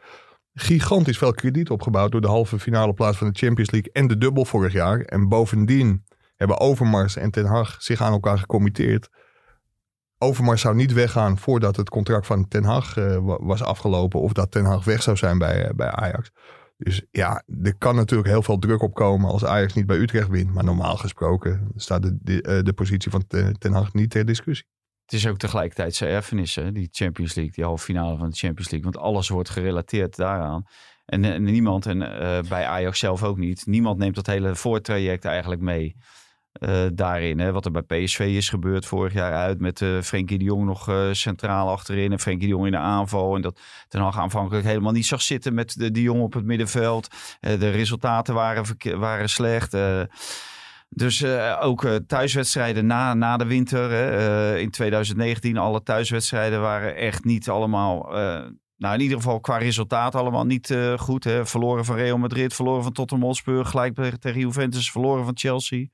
gigantisch veel krediet opgebouwd... door de halve finale plaats van de Champions League en de dubbel vorig jaar. En bovendien hebben Overmars en Ten Hag zich aan elkaar gecommitteerd. Overmars zou niet weggaan voordat het contract van Ten Hag eh, wa- was afgelopen... of dat Ten Hag weg zou zijn bij, bij Ajax. Dus ja, er kan natuurlijk heel veel druk op komen als Ajax niet bij Utrecht wint. Maar normaal gesproken staat de, de, eh, de positie van Ten, Hag niet ter discussie. Het is ook tegelijkertijd zijn erfenis, die Champions League, die halve finale van de Champions League. Want alles wordt gerelateerd daaraan. En, en niemand, en eh, bij Ajax zelf ook niet, niemand neemt dat hele voortraject eigenlijk mee. Eh, daarin, hè? wat er bij PSV is gebeurd vorig jaar uit met eh Frenkie de Jong nog eh, centraal achterin en Frenkie de Jong in de aanval. En dat Ten Hag aanvankelijk helemaal niet zag zitten met de, de Jong op het middenveld. De resultaten waren, waren slecht. Dus ook thuiswedstrijden na, na de winter. Hè, in 2019, alle thuiswedstrijden waren echt niet allemaal. nou, in ieder geval qua resultaat allemaal niet goed. Hè. Verloren van Real Madrid, verloren van Tottenham Hotspur, gelijk tegen Juventus, verloren van Chelsea.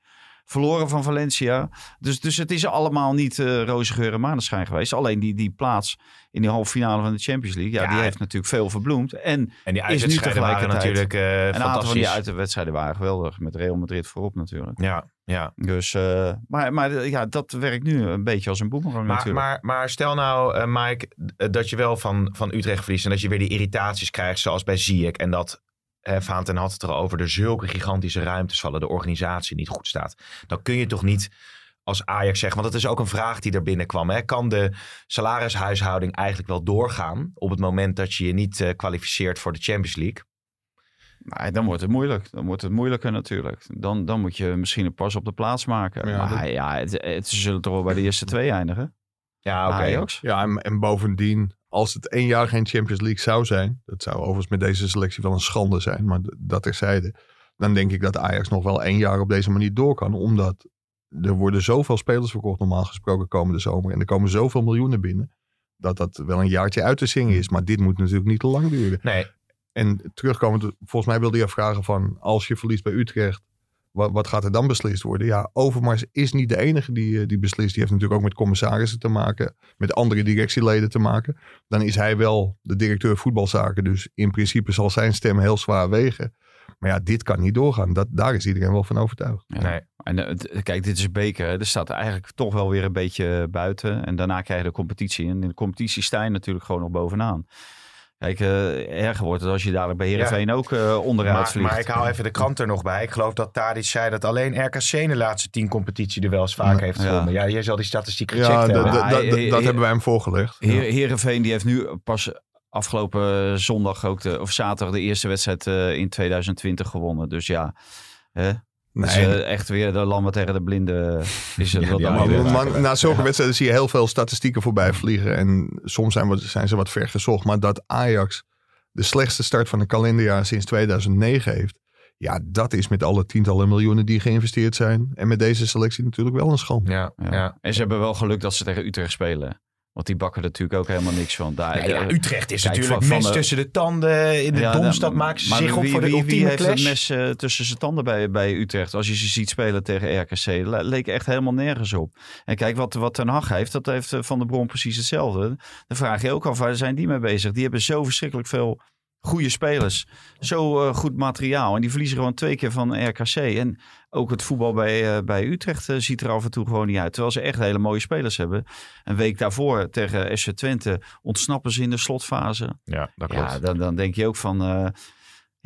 Verloren van Valencia. Dus, dus het is allemaal niet eh roze geur en maneschijn geweest. Alleen die, die plaats in die halve finale van de Champions League. Ja, Ja, die heeft natuurlijk veel verbloemd. En En die is nu tegelijkertijd- natuurlijk eh een aantal van die uitwedstrijden waren geweldig. Met Real Madrid voorop natuurlijk. Ja, ja. Dus, eh, maar, maar ja, dat werkt nu een beetje als een boemerang Maar, natuurlijk. maar, maar stel nou, eh, Mike, dat je wel van, van Utrecht verliest en dat je weer die irritaties krijgt zoals bij Ziyech. En dat eh Vaanten had het erover, er zulke gigantische ruimtes vallen, de organisatie niet goed staat. Dan kun je toch niet als Ajax zegt, want dat is ook een vraag die er binnenkwam. Hè? Kan de salarishuishouding eigenlijk wel doorgaan op het moment dat je je niet uh, kwalificeert voor de Champions League? Nee, dan wordt het moeilijk. Dan wordt het moeilijker natuurlijk. Dan, dan moet je misschien een pas op de plaats maken. Ja, maar ja, het, het, ze zullen toch wel bij de eerste twee eindigen. Ja, oké. Ja, en, en, bovendien, als het één jaar geen Champions League zou zijn, dat zou overigens met deze selectie wel een schande zijn, maar dat terzijde, dan denk ik dat Ajax nog wel één jaar op deze manier door kan, omdat er worden zoveel spelers verkocht normaal gesproken komende zomer en er komen zoveel miljoenen binnen, dat dat wel een jaartje uit te zingen is. Maar dit moet natuurlijk niet te lang duren. Nee. En terugkomend, volgens mij wilde je vragen van, als je verliest bij Utrecht, wat, wat, gaat er dan beslist worden? Ja, Overmars is niet de enige die, eh, die beslist. Die heeft natuurlijk ook met commissarissen te maken. Met andere directieleden te maken. Dan is hij wel de directeur voetbalzaken. Dus in principe zal zijn stem heel zwaar wegen. Maar ja, dit kan niet doorgaan. Dat, daar is iedereen wel van overtuigd. Nee. En uh, kijk, dit is beker. Er staat eigenlijk toch wel weer een beetje buiten. En daarna krijg je de competitie. En in de competitie sta je natuurlijk gewoon nog bovenaan. Kijk, uh, erger wordt het als je dadelijk bij Heerenveen ook uh, onderuit maar, vliegt. Maar ik hou even de krant er nog bij. Ik geloof dat Tadic zei dat alleen RKC in de laatste tien competitie er wel eens vaak heeft gewonnen. Ja, jij zal die statistiek gecheckt ja, hebben. Ja, dat hebben wij hem voorgelegd. Heer, Heerenveen die heeft nu pas afgelopen zondag ook de, of zaterdag de eerste wedstrijd uh, in 2020 gewonnen. Dus ja, hè, Nee. Dus, echt weer de lammen tegen de blinden is het ja, ja, maar, Na zulke wedstrijden zie je heel veel statistieken voorbij vliegen. En soms zijn, zijn ze wat ver gezocht. Maar dat Ajax de slechtste start van een kalenderjaar sinds 2009 heeft. Ja, dat is met alle tientallen miljoenen die geïnvesteerd zijn. En met deze selectie natuurlijk wel een schande. Ja, ja. En ze hebben wel geluk dat ze tegen Utrecht spelen. Want die bakken er natuurlijk ook helemaal niks van. Daar, ja, Utrecht is natuurlijk mes tussen de tanden. In de ja, domstad maken ze zich op voor de ultieme wie heeft het mes uh, tussen zijn tanden bij, bij Utrecht? Als je ze ziet spelen tegen RKC. leek echt helemaal nergens op. En kijk, wat, wat Ten Hag heeft, dat heeft Van der Bron precies hetzelfde. Dan vraag je ook af, waar zijn die mee bezig? Die hebben zo verschrikkelijk veel goede spelers. Zo uh, goed materiaal. En die verliezen gewoon twee keer van RKC. En ook het voetbal bij, uh, bij Utrecht uh, ziet er af en toe gewoon niet uit. Terwijl ze echt hele mooie spelers hebben. Een week daarvoor tegen SC Twente ontsnappen ze in de slotfase. Ja, dat klopt. Ja, dan, dan denk je ook van...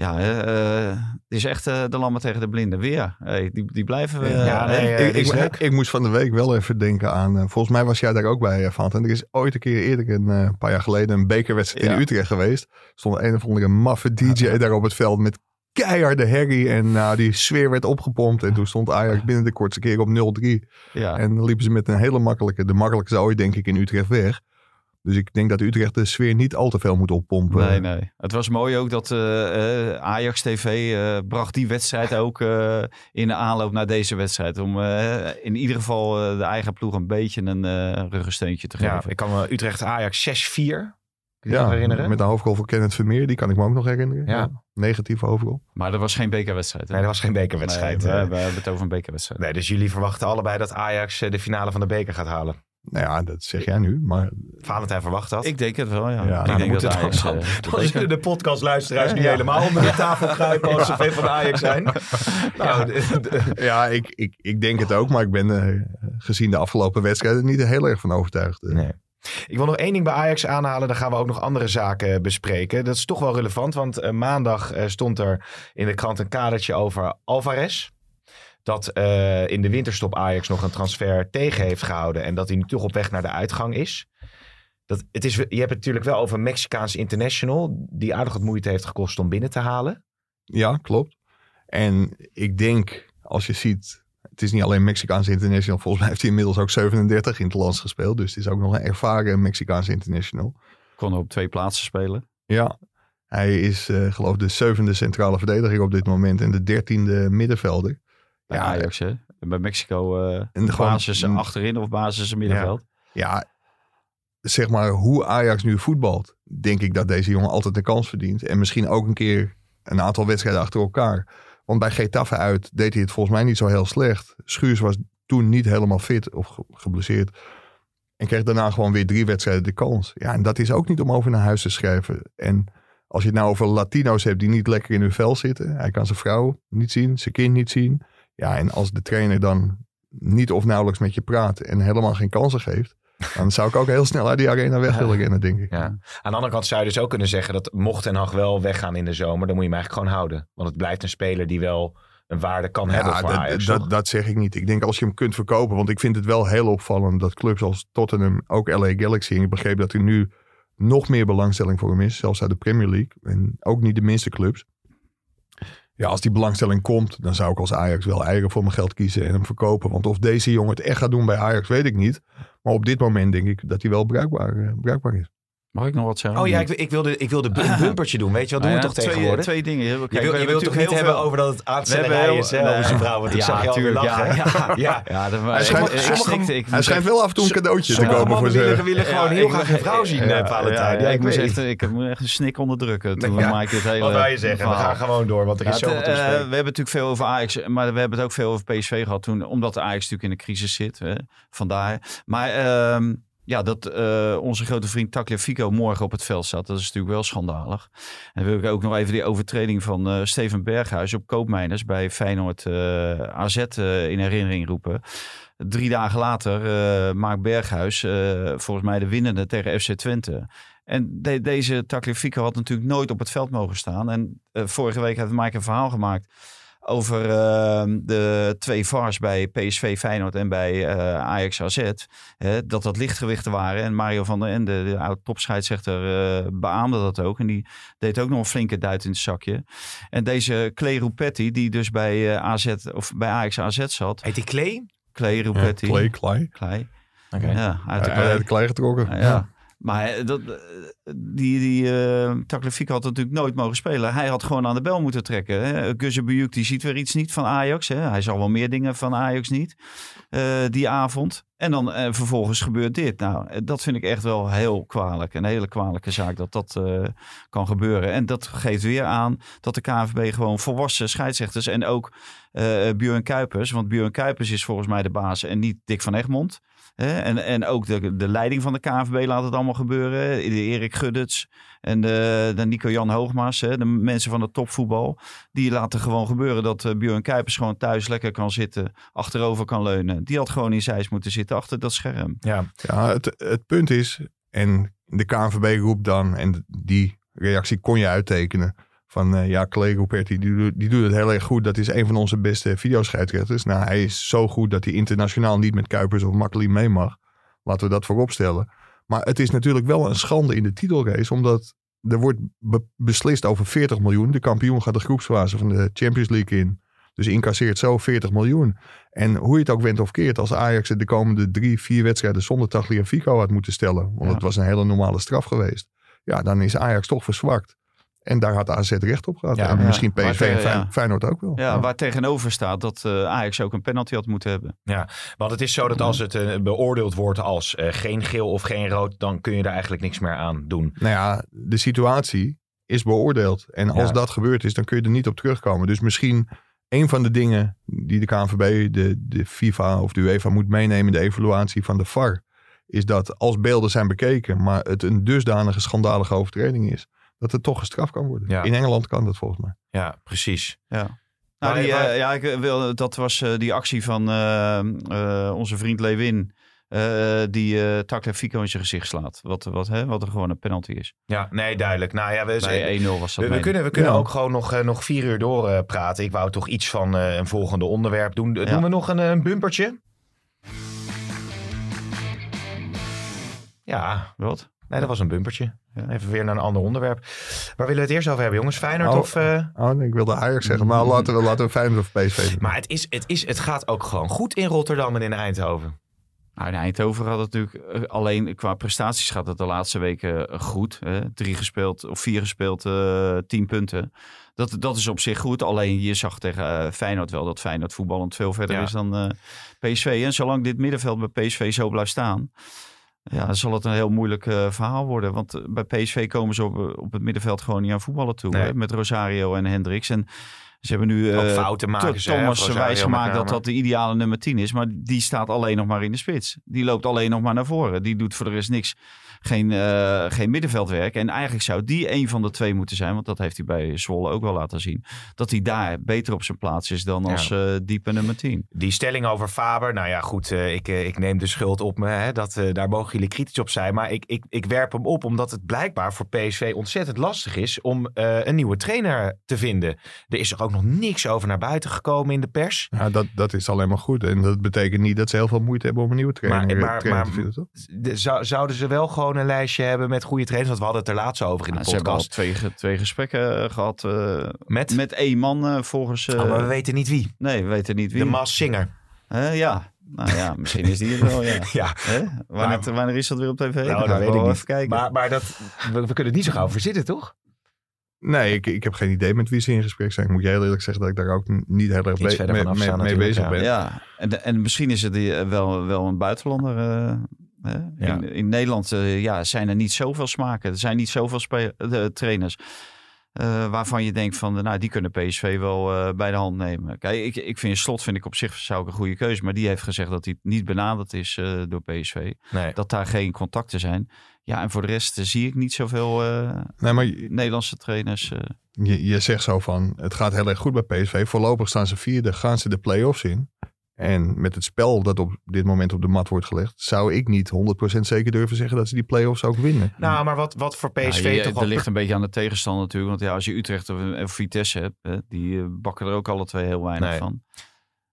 Ja, uh, het is echt uh, de lammen tegen de blinden weer. Hey, die, die blijven we. Ja, nee, ik, ik, ik, moest van de week wel even denken aan. Uh, volgens mij was jij daar ook bij, van. En er is ooit een keer eerder, een paar jaar geleden, een bekerwedstrijd ja. in Utrecht geweest. Stond een of andere maffe DJ ja, daar op het veld met keiharde herrie. En nou, die sfeer werd opgepompt. En toen stond Ajax binnen de kortste keer op 0-3. Ja. En liepen ze met een hele makkelijke, de makkelijkste ooit denk ik in Utrecht weg. Dus ik denk dat Utrecht de sfeer niet al te veel moet oppompen. Nee, nee. Het was mooi ook dat eh, eh, Ajax TV eh, bracht die wedstrijd ook in de aanloop naar deze wedstrijd. Om in ieder geval de eigen ploeg een beetje een ruggensteuntje te geven. Ja, ik kan Utrecht-Ajax 6-4. Ja, herinneren? Met een hoofdgoal van Kenneth Vermeer, die kan ik me ook nog herinneren. Ja. Negatieve hoofdgoal. Maar er was geen bekerwedstrijd. Hè? Nee, er was geen bekerwedstrijd. Eh. We, hebben het over een bekerwedstrijd. Nee, dus jullie verwachten allebei dat Ajax eh, de finale van de beker gaat halen? Nou ja, dat zeg jij nu, maar... Valentijn verwacht dat. Ik denk het wel, ja. ik nou, denk dat het Ajax, dan, eh, dan de, de, podcastluisteraars helemaal onder de tafel kruipen als ze veel van Ajax zijn. nou, ja, ik, ik, ik denk het ook, maar ik ben gezien de afgelopen wedstrijden niet heel erg van overtuigd. Nee. Ik wil nog één ding bij Ajax aanhalen. Dan gaan we ook nog andere zaken bespreken. Dat is toch wel relevant, want uh, maandag stond er in de krant een kadertje over Alvarez dat in de winterstop Ajax nog een transfer tegen heeft gehouden. En dat hij nu toch op weg naar de uitgang is. Dat, het is je hebt het natuurlijk wel over Mexicaans International. Die aardig wat moeite heeft gekost om binnen te halen. Ja, klopt. En ik denk, als je ziet. Het is niet alleen Mexicaans International. Volgens mij heeft hij inmiddels ook 37 in het land gespeeld. Dus het is ook nog een ervaren Mexicaans International. Kon op twee plaatsen spelen. Ja, hij is uh, geloof ik de zevende centrale verdediger op dit moment. En de dertiende middenvelder. Bij ja, Ajax, hè? Bij Mexico uh, en basis gewoon, achterin of basis middenveld. Ja, ja, zeg maar hoe Ajax nu voetbalt, denk ik dat deze jongen altijd een kans verdient. En misschien ook een keer een aantal wedstrijden achter elkaar. Want bij Getafe uit deed hij het volgens mij niet zo heel slecht. Schuurs was toen niet helemaal fit of geblesseerd. En kreeg daarna gewoon weer drie wedstrijden de kans. Ja, en dat is ook niet om over naar huis te schrijven. En als je het nou over Latino's hebt die niet lekker in hun vel zitten. Hij kan zijn vrouw niet zien, zijn kind niet zien. Ja, en als de trainer dan niet of nauwelijks met je praat en helemaal geen kansen geeft. Dan zou ik ook heel snel uit die arena weg willen rennen, denk ik. Ja. Aan de andere kant zou je dus ook kunnen zeggen dat mocht Ten Hag wel weggaan in de zomer, dan moet je hem eigenlijk gewoon houden. Want het blijft een speler die wel een waarde kan hebben voor dat, Ajax. dat, dat zeg ik niet. Ik denk als je hem kunt verkopen. Want ik vind het wel heel opvallend dat clubs als Tottenham, ook LA Galaxy. En ik begreep dat er nu nog meer belangstelling voor hem is. Zelfs uit de Premier League. En ook niet de minste clubs. Ja, als die belangstelling komt, dan zou ik als Ajax wel eigen voor mijn geld kiezen en hem verkopen. Want of deze jongen het echt gaat doen bij Ajax, weet ik niet. Maar op dit moment denk ik dat hij wel bruikbaar, eh, bruikbaar is. Mag ik nog wat zeggen? Oh ja, ik, ik wilde, ik wilde een bumpertje doen. Weet je wat doen Nou we ja, toch twee, tegenwoordig? Twee dingen. Kijk, je we wil, je wilt toch niet heel hebben veel- over dat het We hebben aanstellerij heel- is hè, nee. over zijn vrouw. Want ik Ja, zag lachen. ja. ja. Ja, dat, Hij ik, schijnt- ik, sommige-. Ik Hij schijnt wel af en toe een cadeautje te komen voor mannen willen, gewoon heel ik graag een vrouw zien, Valentijn. ja, ik, moest echt, het. moet echt een snik onderdrukken toen. Mike dit hele Wat wij zeggen, we verhaal. gaan gewoon door, want er is zoveel het, te eh, we hebben natuurlijk veel over Ajax, maar we hebben het ook veel over PSV gehad toen, omdat de Ajax natuurlijk in de crisis zit. Hè, vandaar. Maar ehm, ja, dat eh, onze grote vriend Tagliafico morgen op het veld staat, dat is natuurlijk wel schandalig. En wil ik ook nog even die overtreding van eh, Steven Berghuis op Koopmeiners bij Feyenoord eh, AZ in herinnering roepen. Drie dagen later maakt Berghuis volgens mij de winnende tegen FC Twente. En de- deze Tagliafico had natuurlijk nooit op het veld mogen staan. En vorige week heeft Mike een verhaal gemaakt over eh, de twee VARs bij PSV Feyenoord en bij eh, Ajax AZ. Hè, dat dat lichtgewichten waren. En Mario van der Ende, de oud topscheidsrechter, eh beaamde dat ook. En die deed ook nog een flinke duit in het zakje. En deze Clay Rupetti, die dus bij, eh, AZ, of bij Ajax AZ zat. Heet die Klee? Clay Ja, Rupetti. Clay, Clay. Clay. Oké. Ja, uit de Hij Clay. heeft Clay getrokken. Ja, ja. Maar eh, dat, eh, die, die eh Tagliafico had natuurlijk nooit mogen spelen. Hij had gewoon aan de bel moeten trekken. Guzebuyuk die ziet weer iets niet van Ajax. Hè. Hij zal wel meer dingen van Ajax niet die avond. En dan vervolgens gebeurt dit. Nou, dat vind ik echt wel heel kwalijk. Een hele kwalijke zaak dat dat kan gebeuren. En dat geeft weer aan dat de KNVB gewoon volwassen scheidsrechters... en ook Björn Kuipers, want Björn Kuipers is volgens mij de baas... en niet Dick van Egmond... En, en ook de, de leiding van de KNVB laat het allemaal gebeuren. Erik Guddes en de, de Nico-Jan Hoogmaas. De mensen van het topvoetbal. Die laten gewoon gebeuren dat uh, Björn Kuipers gewoon thuis lekker kan zitten. Achterover kan leunen. Die had gewoon in Zeist moeten zitten achter dat scherm. Ja. Ja, het, het punt is, en de KNVB roept dan, en die reactie kon je uittekenen, van uh, ja, Ruperti, die, doet- die doet het heel erg goed. Dat is een van onze beste videoscheidsrechters. Nou, hij is zo goed dat hij internationaal niet met Kuipers of Makkeli mee mag. Laten we dat voorop stellen. Maar het is natuurlijk wel een schande in de titelrace, omdat er wordt be- beslist over 40 miljoen. De kampioen gaat de groepsfase van de Champions League in. Dus incasseert zo 40 miljoen. En hoe je het ook went of keert, als Ajax het de komende drie, vier wedstrijden zonder Tagliafico had moeten stellen. Want Ja. het was een hele normale straf geweest. Ja, dan is Ajax toch verzwakt. En daar had AZ recht op gehad. Ja, en ja. misschien Maar PSV en Fey- ja. Feyenoord ook wel. Ja, waar tegenover staat dat eh, Ajax ook een penalty had moeten hebben. Want het is zo dat als het eh, beoordeeld wordt als eh, geen geel of geen rood, dan kun je er eigenlijk niks meer aan doen. Nou ja, de situatie is beoordeeld. En als Ja. dat gebeurd is, dan kun je er niet op terugkomen. Dus misschien een van de dingen die de KNVB, de, de FIFA of de UEFA moet meenemen in de evaluatie van de VAR, is dat als beelden zijn bekeken, maar het een dusdanige schandalige overtreding is, dat het toch gestraft kan worden. Ja. In Engeland kan dat volgens mij. Ja, precies. Ja. Maar- Nou, die, eh, maar- ja, ik wil, dat was eh, die actie van eh, eh, onze vriend Lewin. eh, die eh Tagliafico in zijn gezicht slaat. Wat, wat, hè, wat er gewoon een penalty is. Ja, nee, duidelijk. Nou ja, we, Bij 1-0 was dat. we, kunnen, we kunnen Ja. ook gewoon nog, eh, nog vier uur door eh, praten. Ik wou toch iets van eh, een volgende onderwerp doen. Ja. Doen we nog een, eh, een bumpertje? Ja, Wat? Nee, dat was een bumpertje. Ja. Even weer naar een ander onderwerp. Waar willen we het eerst over hebben, jongens? Feyenoord Oh. of... eh, Oh, nee, ik wilde Ajax zeggen, maar laten we, laten we Feyenoord of PSV doen. Maar het, is, het, is, het gaat ook gewoon goed in Rotterdam en in Eindhoven. Nou, in Eindhoven gaat het natuurlijk eh, alleen qua prestaties gaat het de laatste weken eh, goed. Hè? Drie gespeeld of vier gespeeld, eh, tien punten. Dat, dat is op zich goed. Alleen je zag tegen eh, Feyenoord wel dat Feyenoord voetballend veel verder Ja. is dan eh, PSV. En zolang dit middenveld bij PSV zo blijft staan, ja, dan zal het een heel moeilijk eh, verhaal worden. Want eh, bij PSV komen ze op, op het middenveld gewoon niet aan voetballen toe. Nee. Hè? Met Rosario en Hendricks. En ze hebben nu eh, fouten maken ze. Thomas Rosario wijs met gemaakt dat dat de ideale nummer 10 is. Maar die staat alleen nog maar in de spits. Die loopt alleen nog maar naar voren. Die doet voor de rest niks geen, eh, geen middenveldwerk. En eigenlijk zou die een van de twee moeten zijn. Want dat heeft hij bij Zwolle ook wel laten zien. Dat hij daar beter op zijn plaats is dan Ja. als eh, diepe nummer 10. Die stelling over Faber, nou ja, goed, eh, ik, ik neem de schuld op me. Hè, dat, eh, daar mogen jullie kritisch op zijn. Maar ik, ik, ik werp hem op omdat het blijkbaar voor PSV ontzettend lastig is om eh, een nieuwe trainer te vinden. Er is er ook nog niks over naar buiten gekomen in de pers. Ja, dat, dat is alleen maar goed. En dat betekent niet dat ze heel veel moeite hebben om een nieuwe trainer, Maar- maar- trainer te vinden, toch? De- zou, zouden ze wel gewoon een lijstje hebben met goede trainers? Want we hadden het er laatst over in de Ja, ze hebben al podcast. twee, ge- twee gesprekken eh, gehad eh, Met? met één man eh, volgens... eh, Oh, maar we weten niet wie. nee, we weten niet wie. De Mas Singer. Ja, nou ja, misschien is die het wel, ja. Ja, Hè? Wanneer, wanneer is dat weer op tv? Nou, ga dat weet ik niet. Even kijken. Maar, maar dat, we, we kunnen het niet zo gauw verzitten, toch? Nee, ik, ik heb geen idee met wie ze in gesprek zijn. Ik moet je heel eerlijk zeggen dat ik daar ook niet heel erg mee, mee- mee bezig ja. ben. Ja, en, en misschien is het die, wel, wel een buitenlander. eh? Ja. In, in Nederland eh, ja, zijn er niet zoveel smaken. Er zijn niet zoveel eh, trainers eh, waarvan je denkt van, nou, die kunnen PSV wel eh, bij de hand nemen. Kijk, ik, ik vind Slot vind ik op zich zou ik een goede keuze, maar die heeft gezegd dat hij niet benaderd is eh, door PSV. Nee. Dat daar geen contacten zijn. Ja, en voor de rest zie ik niet zoveel eh, Nee, maar Nederlandse trainers. eh. je, je zegt zo van, het gaat heel erg goed bij PSV. Voorlopig staan ze vierde, gaan ze de play-offs in. En met het spel dat op dit moment op de mat wordt gelegd, zou ik niet 100% zeker durven zeggen dat ze die play-offs ook winnen. Nou, maar wat, wat voor PSV Ja, je- toch dat ligt een beetje aan de tegenstander natuurlijk. Want ja, als je Utrecht of, of Vitesse hebt, hè, die eh, bakken er ook alle twee heel weinig Nee. van.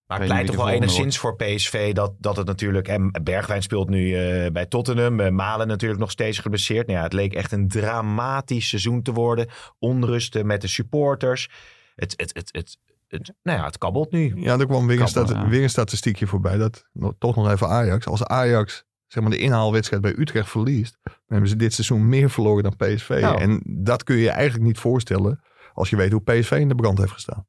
Maar het wie toch wel enigszins voor PSV dat, dat het natuurlijk... En Bergwijn speelt nu eh, bij Tottenham. eh, Malen natuurlijk nog steeds geblesseerd. Nou ja, het leek echt een dramatisch seizoen te worden. Onrusten met de supporters. Het, het, het, het, het, nou ja, het kabbelt nu. Ja, er kwam weer een, ja. weer een statistiekje voorbij. Dat, nog- toch nog even Ajax. Als Ajax zeg maar, de inhaalwedstrijd bij Utrecht verliest, dan hebben ze dit seizoen meer verloren dan PSV. En dat kun je je eigenlijk niet voorstellen als je weet hoe PSV in de brand heeft gestaan.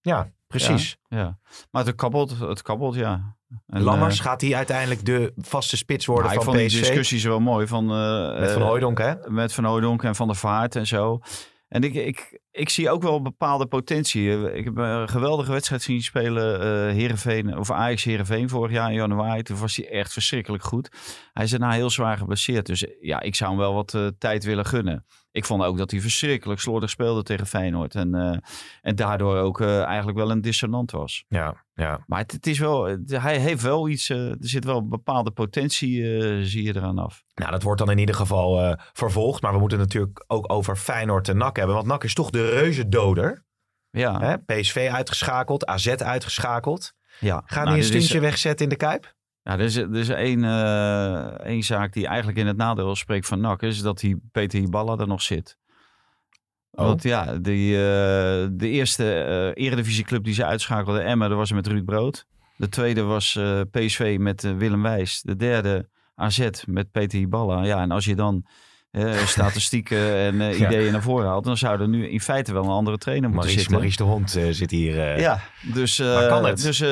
Ja, precies. Ja. Maar het kabbelt, het kabbelt ja. En, Lammers, eh, gaat hij uiteindelijk de vaste spits worden ik van vond PSV? die discussies wel mooi. Van, eh, Met Van eh, Hooijdonk, hè? Met Van Hooydonk en Van der Vaart en zo. En ik, ik, ik zie ook wel bepaalde potentie. Ik heb een geweldige wedstrijd zien spelen. eh Heerenveen, of Ajax Heerenveen vorig jaar in januari. Toen was hij echt verschrikkelijk goed. Hij is daarna heel zwaar geblesseerd. Dus ja, ik zou hem wel wat eh, tijd willen gunnen. Ik vond ook dat hij verschrikkelijk slordig speelde tegen Feyenoord. En, eh, en daardoor ook eh, eigenlijk wel een dissonant was. Ja, ja. Maar het, het is wel, hij heeft wel iets, eh, er zit wel een bepaalde potentie, zie je eraan af. Nou, dat wordt dan in ieder geval vervolgd. Maar we moeten natuurlijk ook over Feyenoord en NAC hebben. Want NAC is toch de reuzendoder. Ja, Hè? PSV uitgeschakeld, AZ uitgeschakeld. ja. Gaan Nou, die een is- stuntje wegzetten in de Kuip? Ja, er is, er is één, eh, één zaak die eigenlijk in het nadeel spreekt van NAC. Is dat die Peter Hiballa er nog zit. Oh. Want ja, die, eh, de eerste eh eredivisieclub die ze uitschakelde, Emma, dat was met Ruud Brood. De tweede was PSV met Willem Wijs. De derde AZ met Peter Hiballa. Ja, en als je dan eh, statistieken en eh, Ja. ideeën naar voren haalt... dan zou er nu in feite wel een andere trainer moeten Maurice, zitten. Maurice de Hond eh, zit hier. eh, Ja, dus, eh, Maar kan het? dus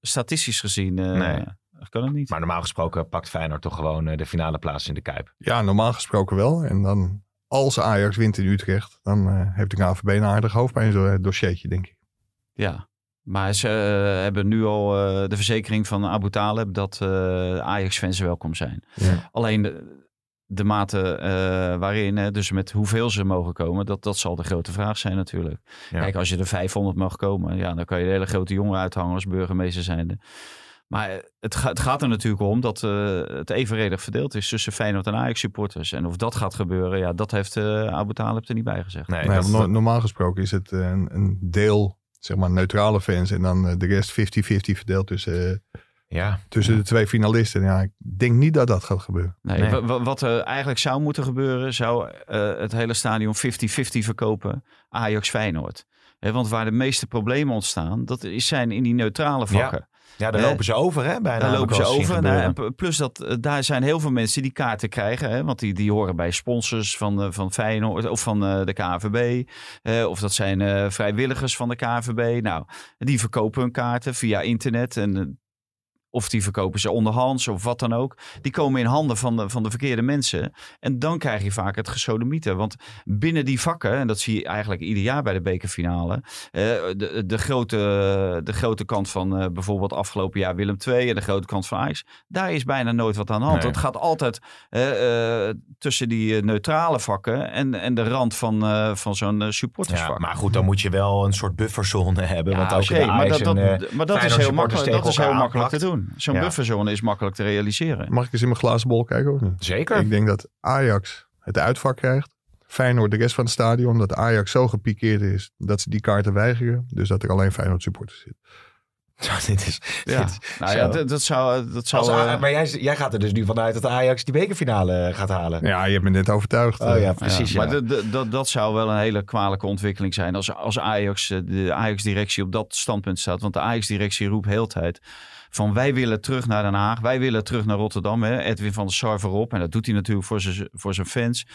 statistisch gezien eh, Nee. kan het niet. Maar normaal gesproken pakt Feyenoord toch gewoon eh, de finale plaats in de Kuip. Ja, normaal gesproken wel. En dan, als Ajax wint in Utrecht, dan eh, heeft de KVB een aardig hoofdpijn zo'n dossiertje, denk ik. Ja, maar ze hebben nu al eh, de verzekering van Abu Talib dat eh, Ajax-fans welkom zijn. Ja. Alleen de, mate eh, waarin, hè, dus met hoeveel ze mogen komen, dat, dat zal de grote vraag zijn natuurlijk. Ja. Kijk, als je er 500 mag komen, ja, dan kan je de hele grote jongen uithangen als burgemeester zijnde. Maar het, ga- het gaat er natuurlijk om dat eh, het evenredig verdeeld is tussen Feyenoord en Ajax supporters. En of dat gaat gebeuren, ja, dat heeft eh Abu Talib er niet bij gezegd. Nee, Nee, dat- want no- dat- normaal gesproken is het een, een deel, zeg maar, neutrale fans. En dan de rest 50-50 verdeeld tussen, eh, ja. tussen de twee finalisten. Ja, ik denk niet dat dat gaat gebeuren. Nee, Nee. wa- wa- wat er eigenlijk zou moeten gebeuren, zou eh, het hele stadion 50-50 verkopen Ajax-Feyenoord. Hè, want waar de meeste problemen ontstaan, dat is, zijn in die neutrale vakken. ja, daar lopen ze over, hè? Bijna Daar lopen ze over. Nou, plus dat eh, daar zijn heel veel mensen die kaarten krijgen. Hè, want die, die horen bij sponsors van, eh, van Feyenoord of van eh, de KVB. eh, of dat zijn eh, vrijwilligers van de KVB. Nou, die verkopen hun kaarten via internet. En of die verkopen ze onderhands of wat dan ook. Die komen in handen van de, van de verkeerde mensen. En dan krijg je vaak het gesodemieten. Want binnen die vakken, en dat zie je eigenlijk ieder jaar bij de bekerfinale. Uh, de, de, grote, de grote kant van uh, bijvoorbeeld afgelopen jaar Willem II en de grote kant van Ajax. Daar is bijna nooit wat aan de hand. Nee. Het gaat altijd uh, tussen die neutrale vakken en, en de rand van, van zo'n supportersvak. Ja, maar goed, dan moet je wel een soort bufferzone hebben. Ja, want ook maar dat, maar dat is heel makkelijk, dat is heel makkelijk te doen. Zo'n Ja. bufferzone is makkelijk te realiseren. Mag ik eens in mijn glazen bol kijken of niet? Zeker. Ik denk dat Ajax het uitvak krijgt. Feyenoord de rest van het stadion. Dat Ajax zo gepikeerd is dat ze die kaarten weigeren. Dus dat er alleen Feyenoord supporters zitten. dit is, Ja. dit- Nou zo. ja, dat, dat zou... Dat zou Als eh, maar jij, jij gaat er dus nu vanuit dat Ajax die bekerfinale eh, gaat halen. Ja, je hebt me net overtuigd. Oh Eh, ja, precies. Ja, Maar dat- dat- zou wel een hele kwalijke ontwikkeling zijn als, als Ajax, eh, de Ajax-directie op dat standpunt staat. Want de Ajax-directie roept heel tijd van wij willen terug naar Den Haag, wij willen terug naar Rotterdam. Hè? Edwin van der Sar voorop en dat doet hij natuurlijk voor zijn, voor zijn fans.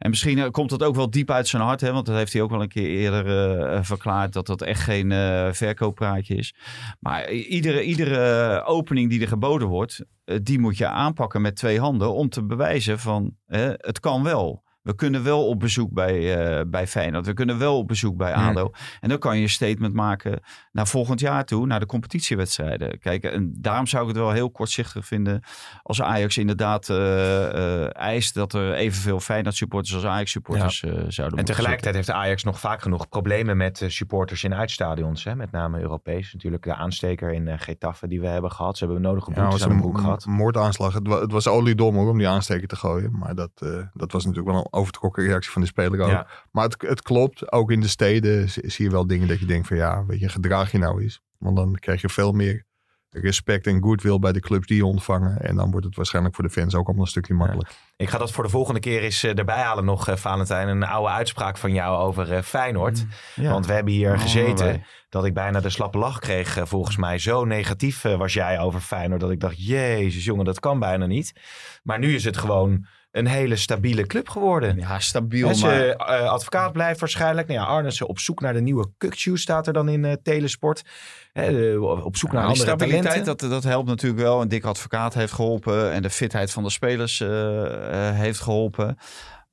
En misschien eh, komt dat ook wel diep uit zijn hart, hè? want dat heeft hij ook wel een keer eerder eh, verklaard dat dat echt geen eh verkooppraatje is. Maar iedere, iedere opening die er geboden wordt, eh, die moet je aanpakken met twee handen om te bewijzen van eh, het kan wel. We kunnen wel op bezoek bij, eh, bij Feyenoord. We kunnen wel op bezoek bij Hmm. ADO. En dan kan je een statement maken naar volgend jaar toe, naar de competitiewedstrijden. Kijk, en daarom zou ik het wel heel kortzichtig vinden als Ajax inderdaad eh, eh, eist dat er evenveel Feyenoord supporters als Ajax supporters eh, zouden En tegelijkertijd heeft de Ajax nog vaak genoeg problemen met supporters in uitstadions. Hè? Met name Europees. Natuurlijk de aansteker in eh, Getafe die we hebben gehad. Ze hebben nodige Ja, boetes was aan een broek gehad. moordaanslag. Het, wa- het was oliedom hoor, om die aansteker te gooien. Maar dat, eh, dat was natuurlijk wel een overtrokken reactie van de speler ook. Ja. Maar het, het klopt. Ook in de steden zie je wel dingen dat je denkt van ja, weet je, gedraag je nou eens. Want dan krijg je veel meer respect en goodwill bij de clubs die je ontvangen. En dan wordt het waarschijnlijk voor de fans ook allemaal een stukje makkelijker. Ik ga dat voor de volgende keer eens eh, erbij halen nog, eh, Valentijn. Een oude uitspraak van jou over eh, Feyenoord. Ja. Want we hebben hier Oh, gezeten wij. dat ik bijna de slappe lach kreeg. volgens mij zo negatief was jij over Feyenoord. Dat ik dacht, jezus jongen, dat kan bijna niet. Maar nu is het gewoon een hele stabiele club geworden. Ja, stabiel, ze, maar... eh, advocaat blijft waarschijnlijk. Nou ja, Arnissen op zoek naar de nieuwe Kukju staat er dan in eh, Telesport. Op zoek naar andere stabiliteit, talenten. dat, dat helpt natuurlijk wel. Een dik advocaat heeft geholpen. En de fitheid van de spelers eh, heeft geholpen.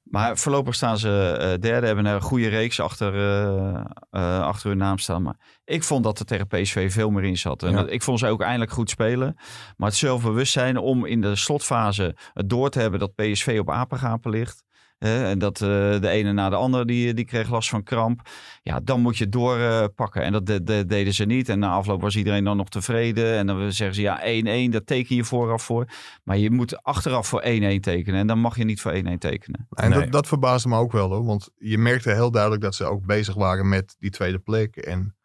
Maar voorlopig staan ze eh, derde. Hebben een goede reeks achter, eh, eh, achter hun naam staan. Maar ik vond dat er tegen PSV veel meer in zat. En Ja. dat- ik vond ze ook eindelijk goed spelen. Maar het zelfbewustzijn om in de slotfase het door te hebben dat PSV op apengapen ligt. Hè, en dat eh, de ene na de andere die, die kreeg last van kramp. Ja, dan moet je het doorpakken. en dat de- de- deden ze niet. En na afloop was iedereen dan nog tevreden. En dan zeggen ze ja, 1-1, dat teken je vooraf voor. Maar je moet achteraf voor 1-1 tekenen. En dan mag je niet voor 1-1 tekenen. En Nee. dat, dat verbaasde me ook wel hoor. Want je merkte heel duidelijk dat ze ook bezig waren met die tweede plek. En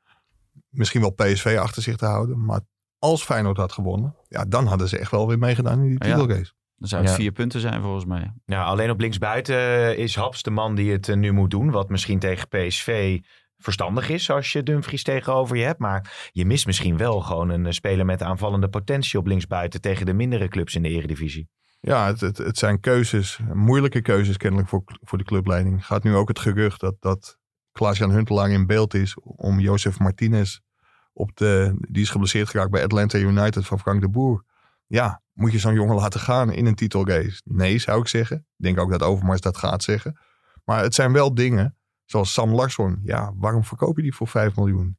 misschien wel PSV achter zich te houden. Maar als Feyenoord had gewonnen, ja, dan hadden ze echt wel weer meegedaan in die Ja. titelrace. Dan zou het Ja. vier punten zijn volgens mij. Ja, alleen op linksbuiten eh, is Haps de man die het eh, nu moet doen. Wat misschien tegen PSV verstandig is als je Dumfries tegenover je hebt. Maar je mist misschien wel gewoon een eh, speler met aanvallende potentie op linksbuiten tegen de mindere clubs in de eredivisie. Ja, het, het, het zijn keuzes, moeilijke keuzes kennelijk voor, voor de clubleiding. Gaat nu ook het gerucht dat, dat Klaas-Jan Huntelaar in beeld is om Jozef Martinez op de, die is geblesseerd geraakt bij Atlanta United van Frank de Boer. Ja, moet je zo'n jongen laten gaan in een titelrace? Nee, zou ik zeggen. Ik denk ook dat Overmars dat gaat zeggen. Maar het zijn wel dingen, zoals Sam Larsson. Ja, waarom verkoop je die voor 5 miljoen?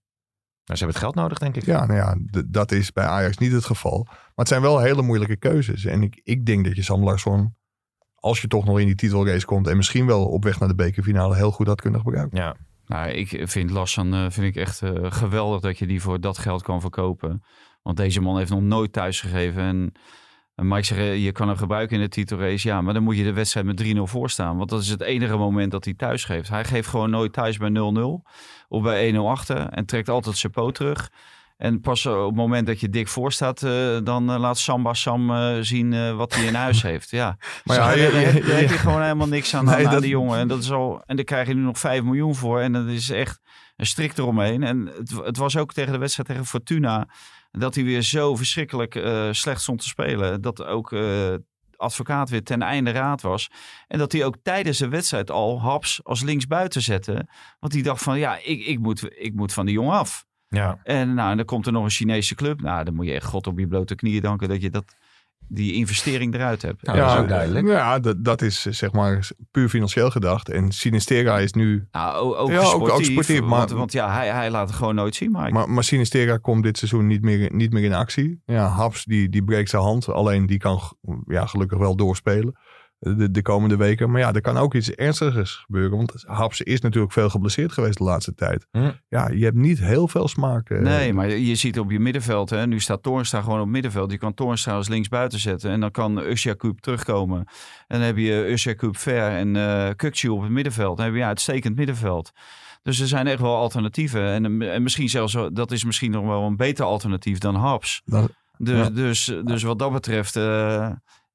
Nou, ze hebben het geld nodig, denk ik. Ja, nou ja, dat is bij Ajax niet het geval. Maar het zijn wel hele moeilijke keuzes. En ik, ik denk dat je Sam Larsson, als je toch nog in die titelrace komt... en misschien wel op weg naar de bekerfinale heel goed had kunnen gebruiken. Ja. Nou, ik vind Lassan eh, vind ik echt eh, geweldig dat je die voor dat geld kan verkopen. Want deze man heeft nog nooit thuis gegeven. En, en Mike zegt, eh, je kan hem gebruiken in de titelrace. Ja, maar dan moet je de wedstrijd met 3-0 voor staan. Want dat is het enige moment dat hij thuis geeft. Hij geeft gewoon nooit thuis bij 0-0 of bij 1-0 achter. En trekt altijd zijn poot terug. En pas op het moment dat je dik voor staat, eh, dan eh, laat Samba Sam zien wat hij in huis heeft. Ja, Maar ja, je- daar, heb, je- daar heb je gewoon helemaal niks aan, Nee, aan, aan dat- die jongen. En, dat is al, en daar krijg je nu nog 5 miljoen voor. En dat is echt een strik eromheen. En het, het was ook tegen de wedstrijd tegen Fortuna. Dat hij weer zo verschrikkelijk eh, slecht stond te spelen. Dat ook eh, advocaat weer ten einde raad was. En dat hij ook tijdens de wedstrijd al Haps als linksbuiten zette. Want hij dacht van ja, ik, ik, moet, ik moet van die jongen af. Ja. En, nou, en dan komt er nog een Chinese club. Nou, dan moet je echt God op je blote knieën danken dat je dat, die investering eruit hebt. Nou, dat is ook duidelijk. Ja, dat, dat is eh, zeg maar puur financieel gedacht. En Sinistera is nu... Nou, ook, Ja, ook- ook sportief, sportief, maar- want, want ja, hij, hij laat het gewoon nooit zien. Maar, Maar, maar Sinistera komt dit seizoen niet meer, niet meer in actie. Ja, Haps die, die breekt zijn hand. Alleen die kan ja, gelukkig wel doorspelen de, de komende weken. Maar ja, er kan ook iets ernstigers gebeuren. Want Haps is natuurlijk veel geblesseerd geweest de laatste tijd. Hm. Ja, je hebt niet heel veel smaak. eh, Nee, maar je ziet op je middenveld, hè, nu staat Toornstra gewoon op middenveld. Je kan Toornstra als linksbuiten zetten en dan kan Usjakub terugkomen. En dan heb je Usjakub Ver en eh Kukcu op het middenveld. Dan heb je ja, uitstekend middenveld. Dus er zijn echt wel alternatieven. En, en misschien zelfs, dat is misschien nog wel een beter alternatief dan Haps. Dus, Ja. dus, dus wat dat betreft, eh,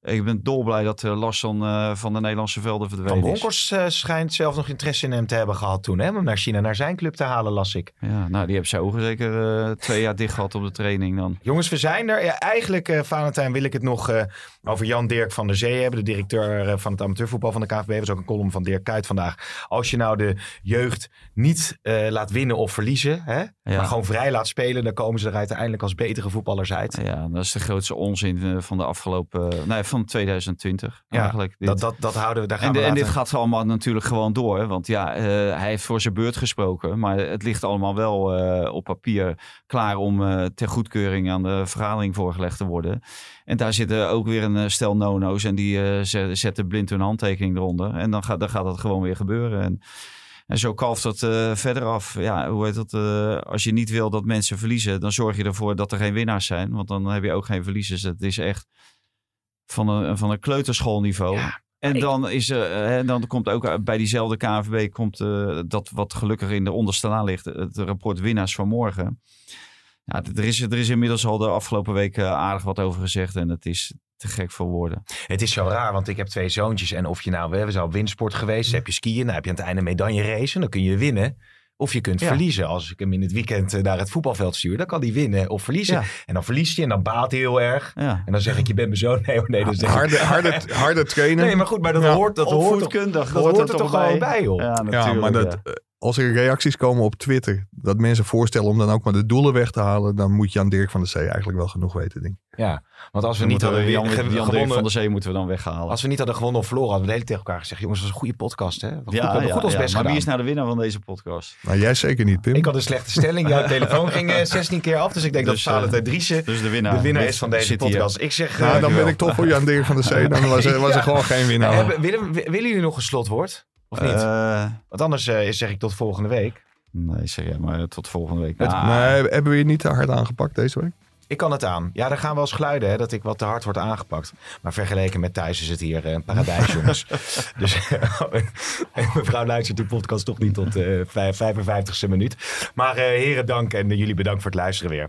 ik ben dolblij dat uh, Larsson van de Nederlandse velden Van verdwenen is. Bronckhorst eh, schijnt zelf nog interesse in hem te hebben gehad toen. Hè? Om hem naar China, naar zijn club te halen, las ik. Ja, nou, die hebben zijn ogen zeker twee jaar dicht gehad op de training dan. Jongens, we zijn er. Ja, eigenlijk, Valentijn, wil ik het nog over Jan Dirk van der Zee hebben. De directeur van het amateurvoetbal van de KVB. Dat is ook een column van Dirk Kuyt vandaag. Als je nou de jeugd niet laat winnen of verliezen, hè, maar gewoon vrij laat spelen, dan komen ze er uiteindelijk als betere voetballers uit. Ja, dat is de grootste onzin van de afgelopen, nee, van 2020 Ja, eigenlijk. Dit. Dat, dat, dat houden we, daar gaan en, we en dit gaat allemaal natuurlijk gewoon door. Want ja, eh, hij heeft voor zijn beurt gesproken. Maar het ligt allemaal wel eh, op papier klaar om eh, ter goedkeuring aan de vergadering voorgelegd te worden. En daar zitten ook weer een stel nono's. En die ze- zetten blind hun handtekening eronder. En dan gaat, dan gaat dat gewoon weer gebeuren. En, en zo kalft dat verder af. Ja, hoe heet dat? als je niet wil dat mensen verliezen, dan zorg je ervoor dat er geen winnaars zijn. Want dan heb je ook geen verliezers. Het is echt van een, van een kleuterschoolniveau. Ja, En ik- dan, is, er, eh, hè, dan komt ook bij diezelfde KNVB komt, eh, dat wat gelukkig in de onderste la ligt. Het rapport winnaars van morgen. Ja, er, is, er is inmiddels al de afgelopen weken aardig wat over gezegd. En het is te gek voor woorden. Het is zo raar, want ik heb twee zoontjes. En of je nou, we zijn op windsport geweest, heb je skiën. Dan heb je aan het einde medaille race en dan kun je winnen. Of je kunt Ja. verliezen. Als ik hem in het weekend eh, naar het voetbalveld stuur, dan kan hij winnen of verliezen. Ja. En dan verliest hij en dan baalt hij heel erg. Ja. En dan zeg ik, je bent mijn zoon. Nee, oh nee, dan zeg ik... harde, harde, harde trainen. Nee, maar goed, maar dat Ja. hoort, dat hoort, toch, Opvoedkundig dat hoort er toch gewoon bij, joh. Ja, Ja, natuurlijk. maar dat, ja. Als er reacties komen op Twitter, dat mensen voorstellen om dan ook maar de doelen weg te halen, dan moet je aan Dirk van der Zee eigenlijk wel genoeg weten, denk ik. Ja, want als we niet hadden Jan, Jan gewonnen... van der Zee moeten we dan weghalen. Als we niet hadden gewonnen of verloren, hadden we de hele tegen elkaar gezegd... jongens, dat was een goede podcast, hè? Wat goed, we hebben goed ons best maar gedaan. wie is nou de winnaar van deze podcast? Maar jij zeker niet, Pim. Ik had een slechte stelling. Jouw telefoon ging eh, 16 keer af. Dus ik denk Dus, dat Valentijn Driessen Dus de winnaar, de winnaar is van deze hier. podcast. Ik zeg... nou, eh, dan ben ik toch voor Jan Dirk van der Zee. Dan was er, was er Ja. gewoon geen winnaar. Willen jullie nog een slotwoord? Of niet? Eh, Want anders eh, zeg ik tot volgende week. nee, zeg jij maar tot volgende week. Het- Nou, nee, hebben we je niet te hard aangepakt deze week? Ik kan het aan. Ja, er gaan wel eens geluiden hè, dat ik wat te hard word aangepakt. Maar vergeleken met thuis is het hier eh, een paradijs, jongens. Dus mevrouw luistert die podcast toch niet tot eh 55ste minuut. Maar eh, heren, dank en jullie bedankt voor het luisteren weer.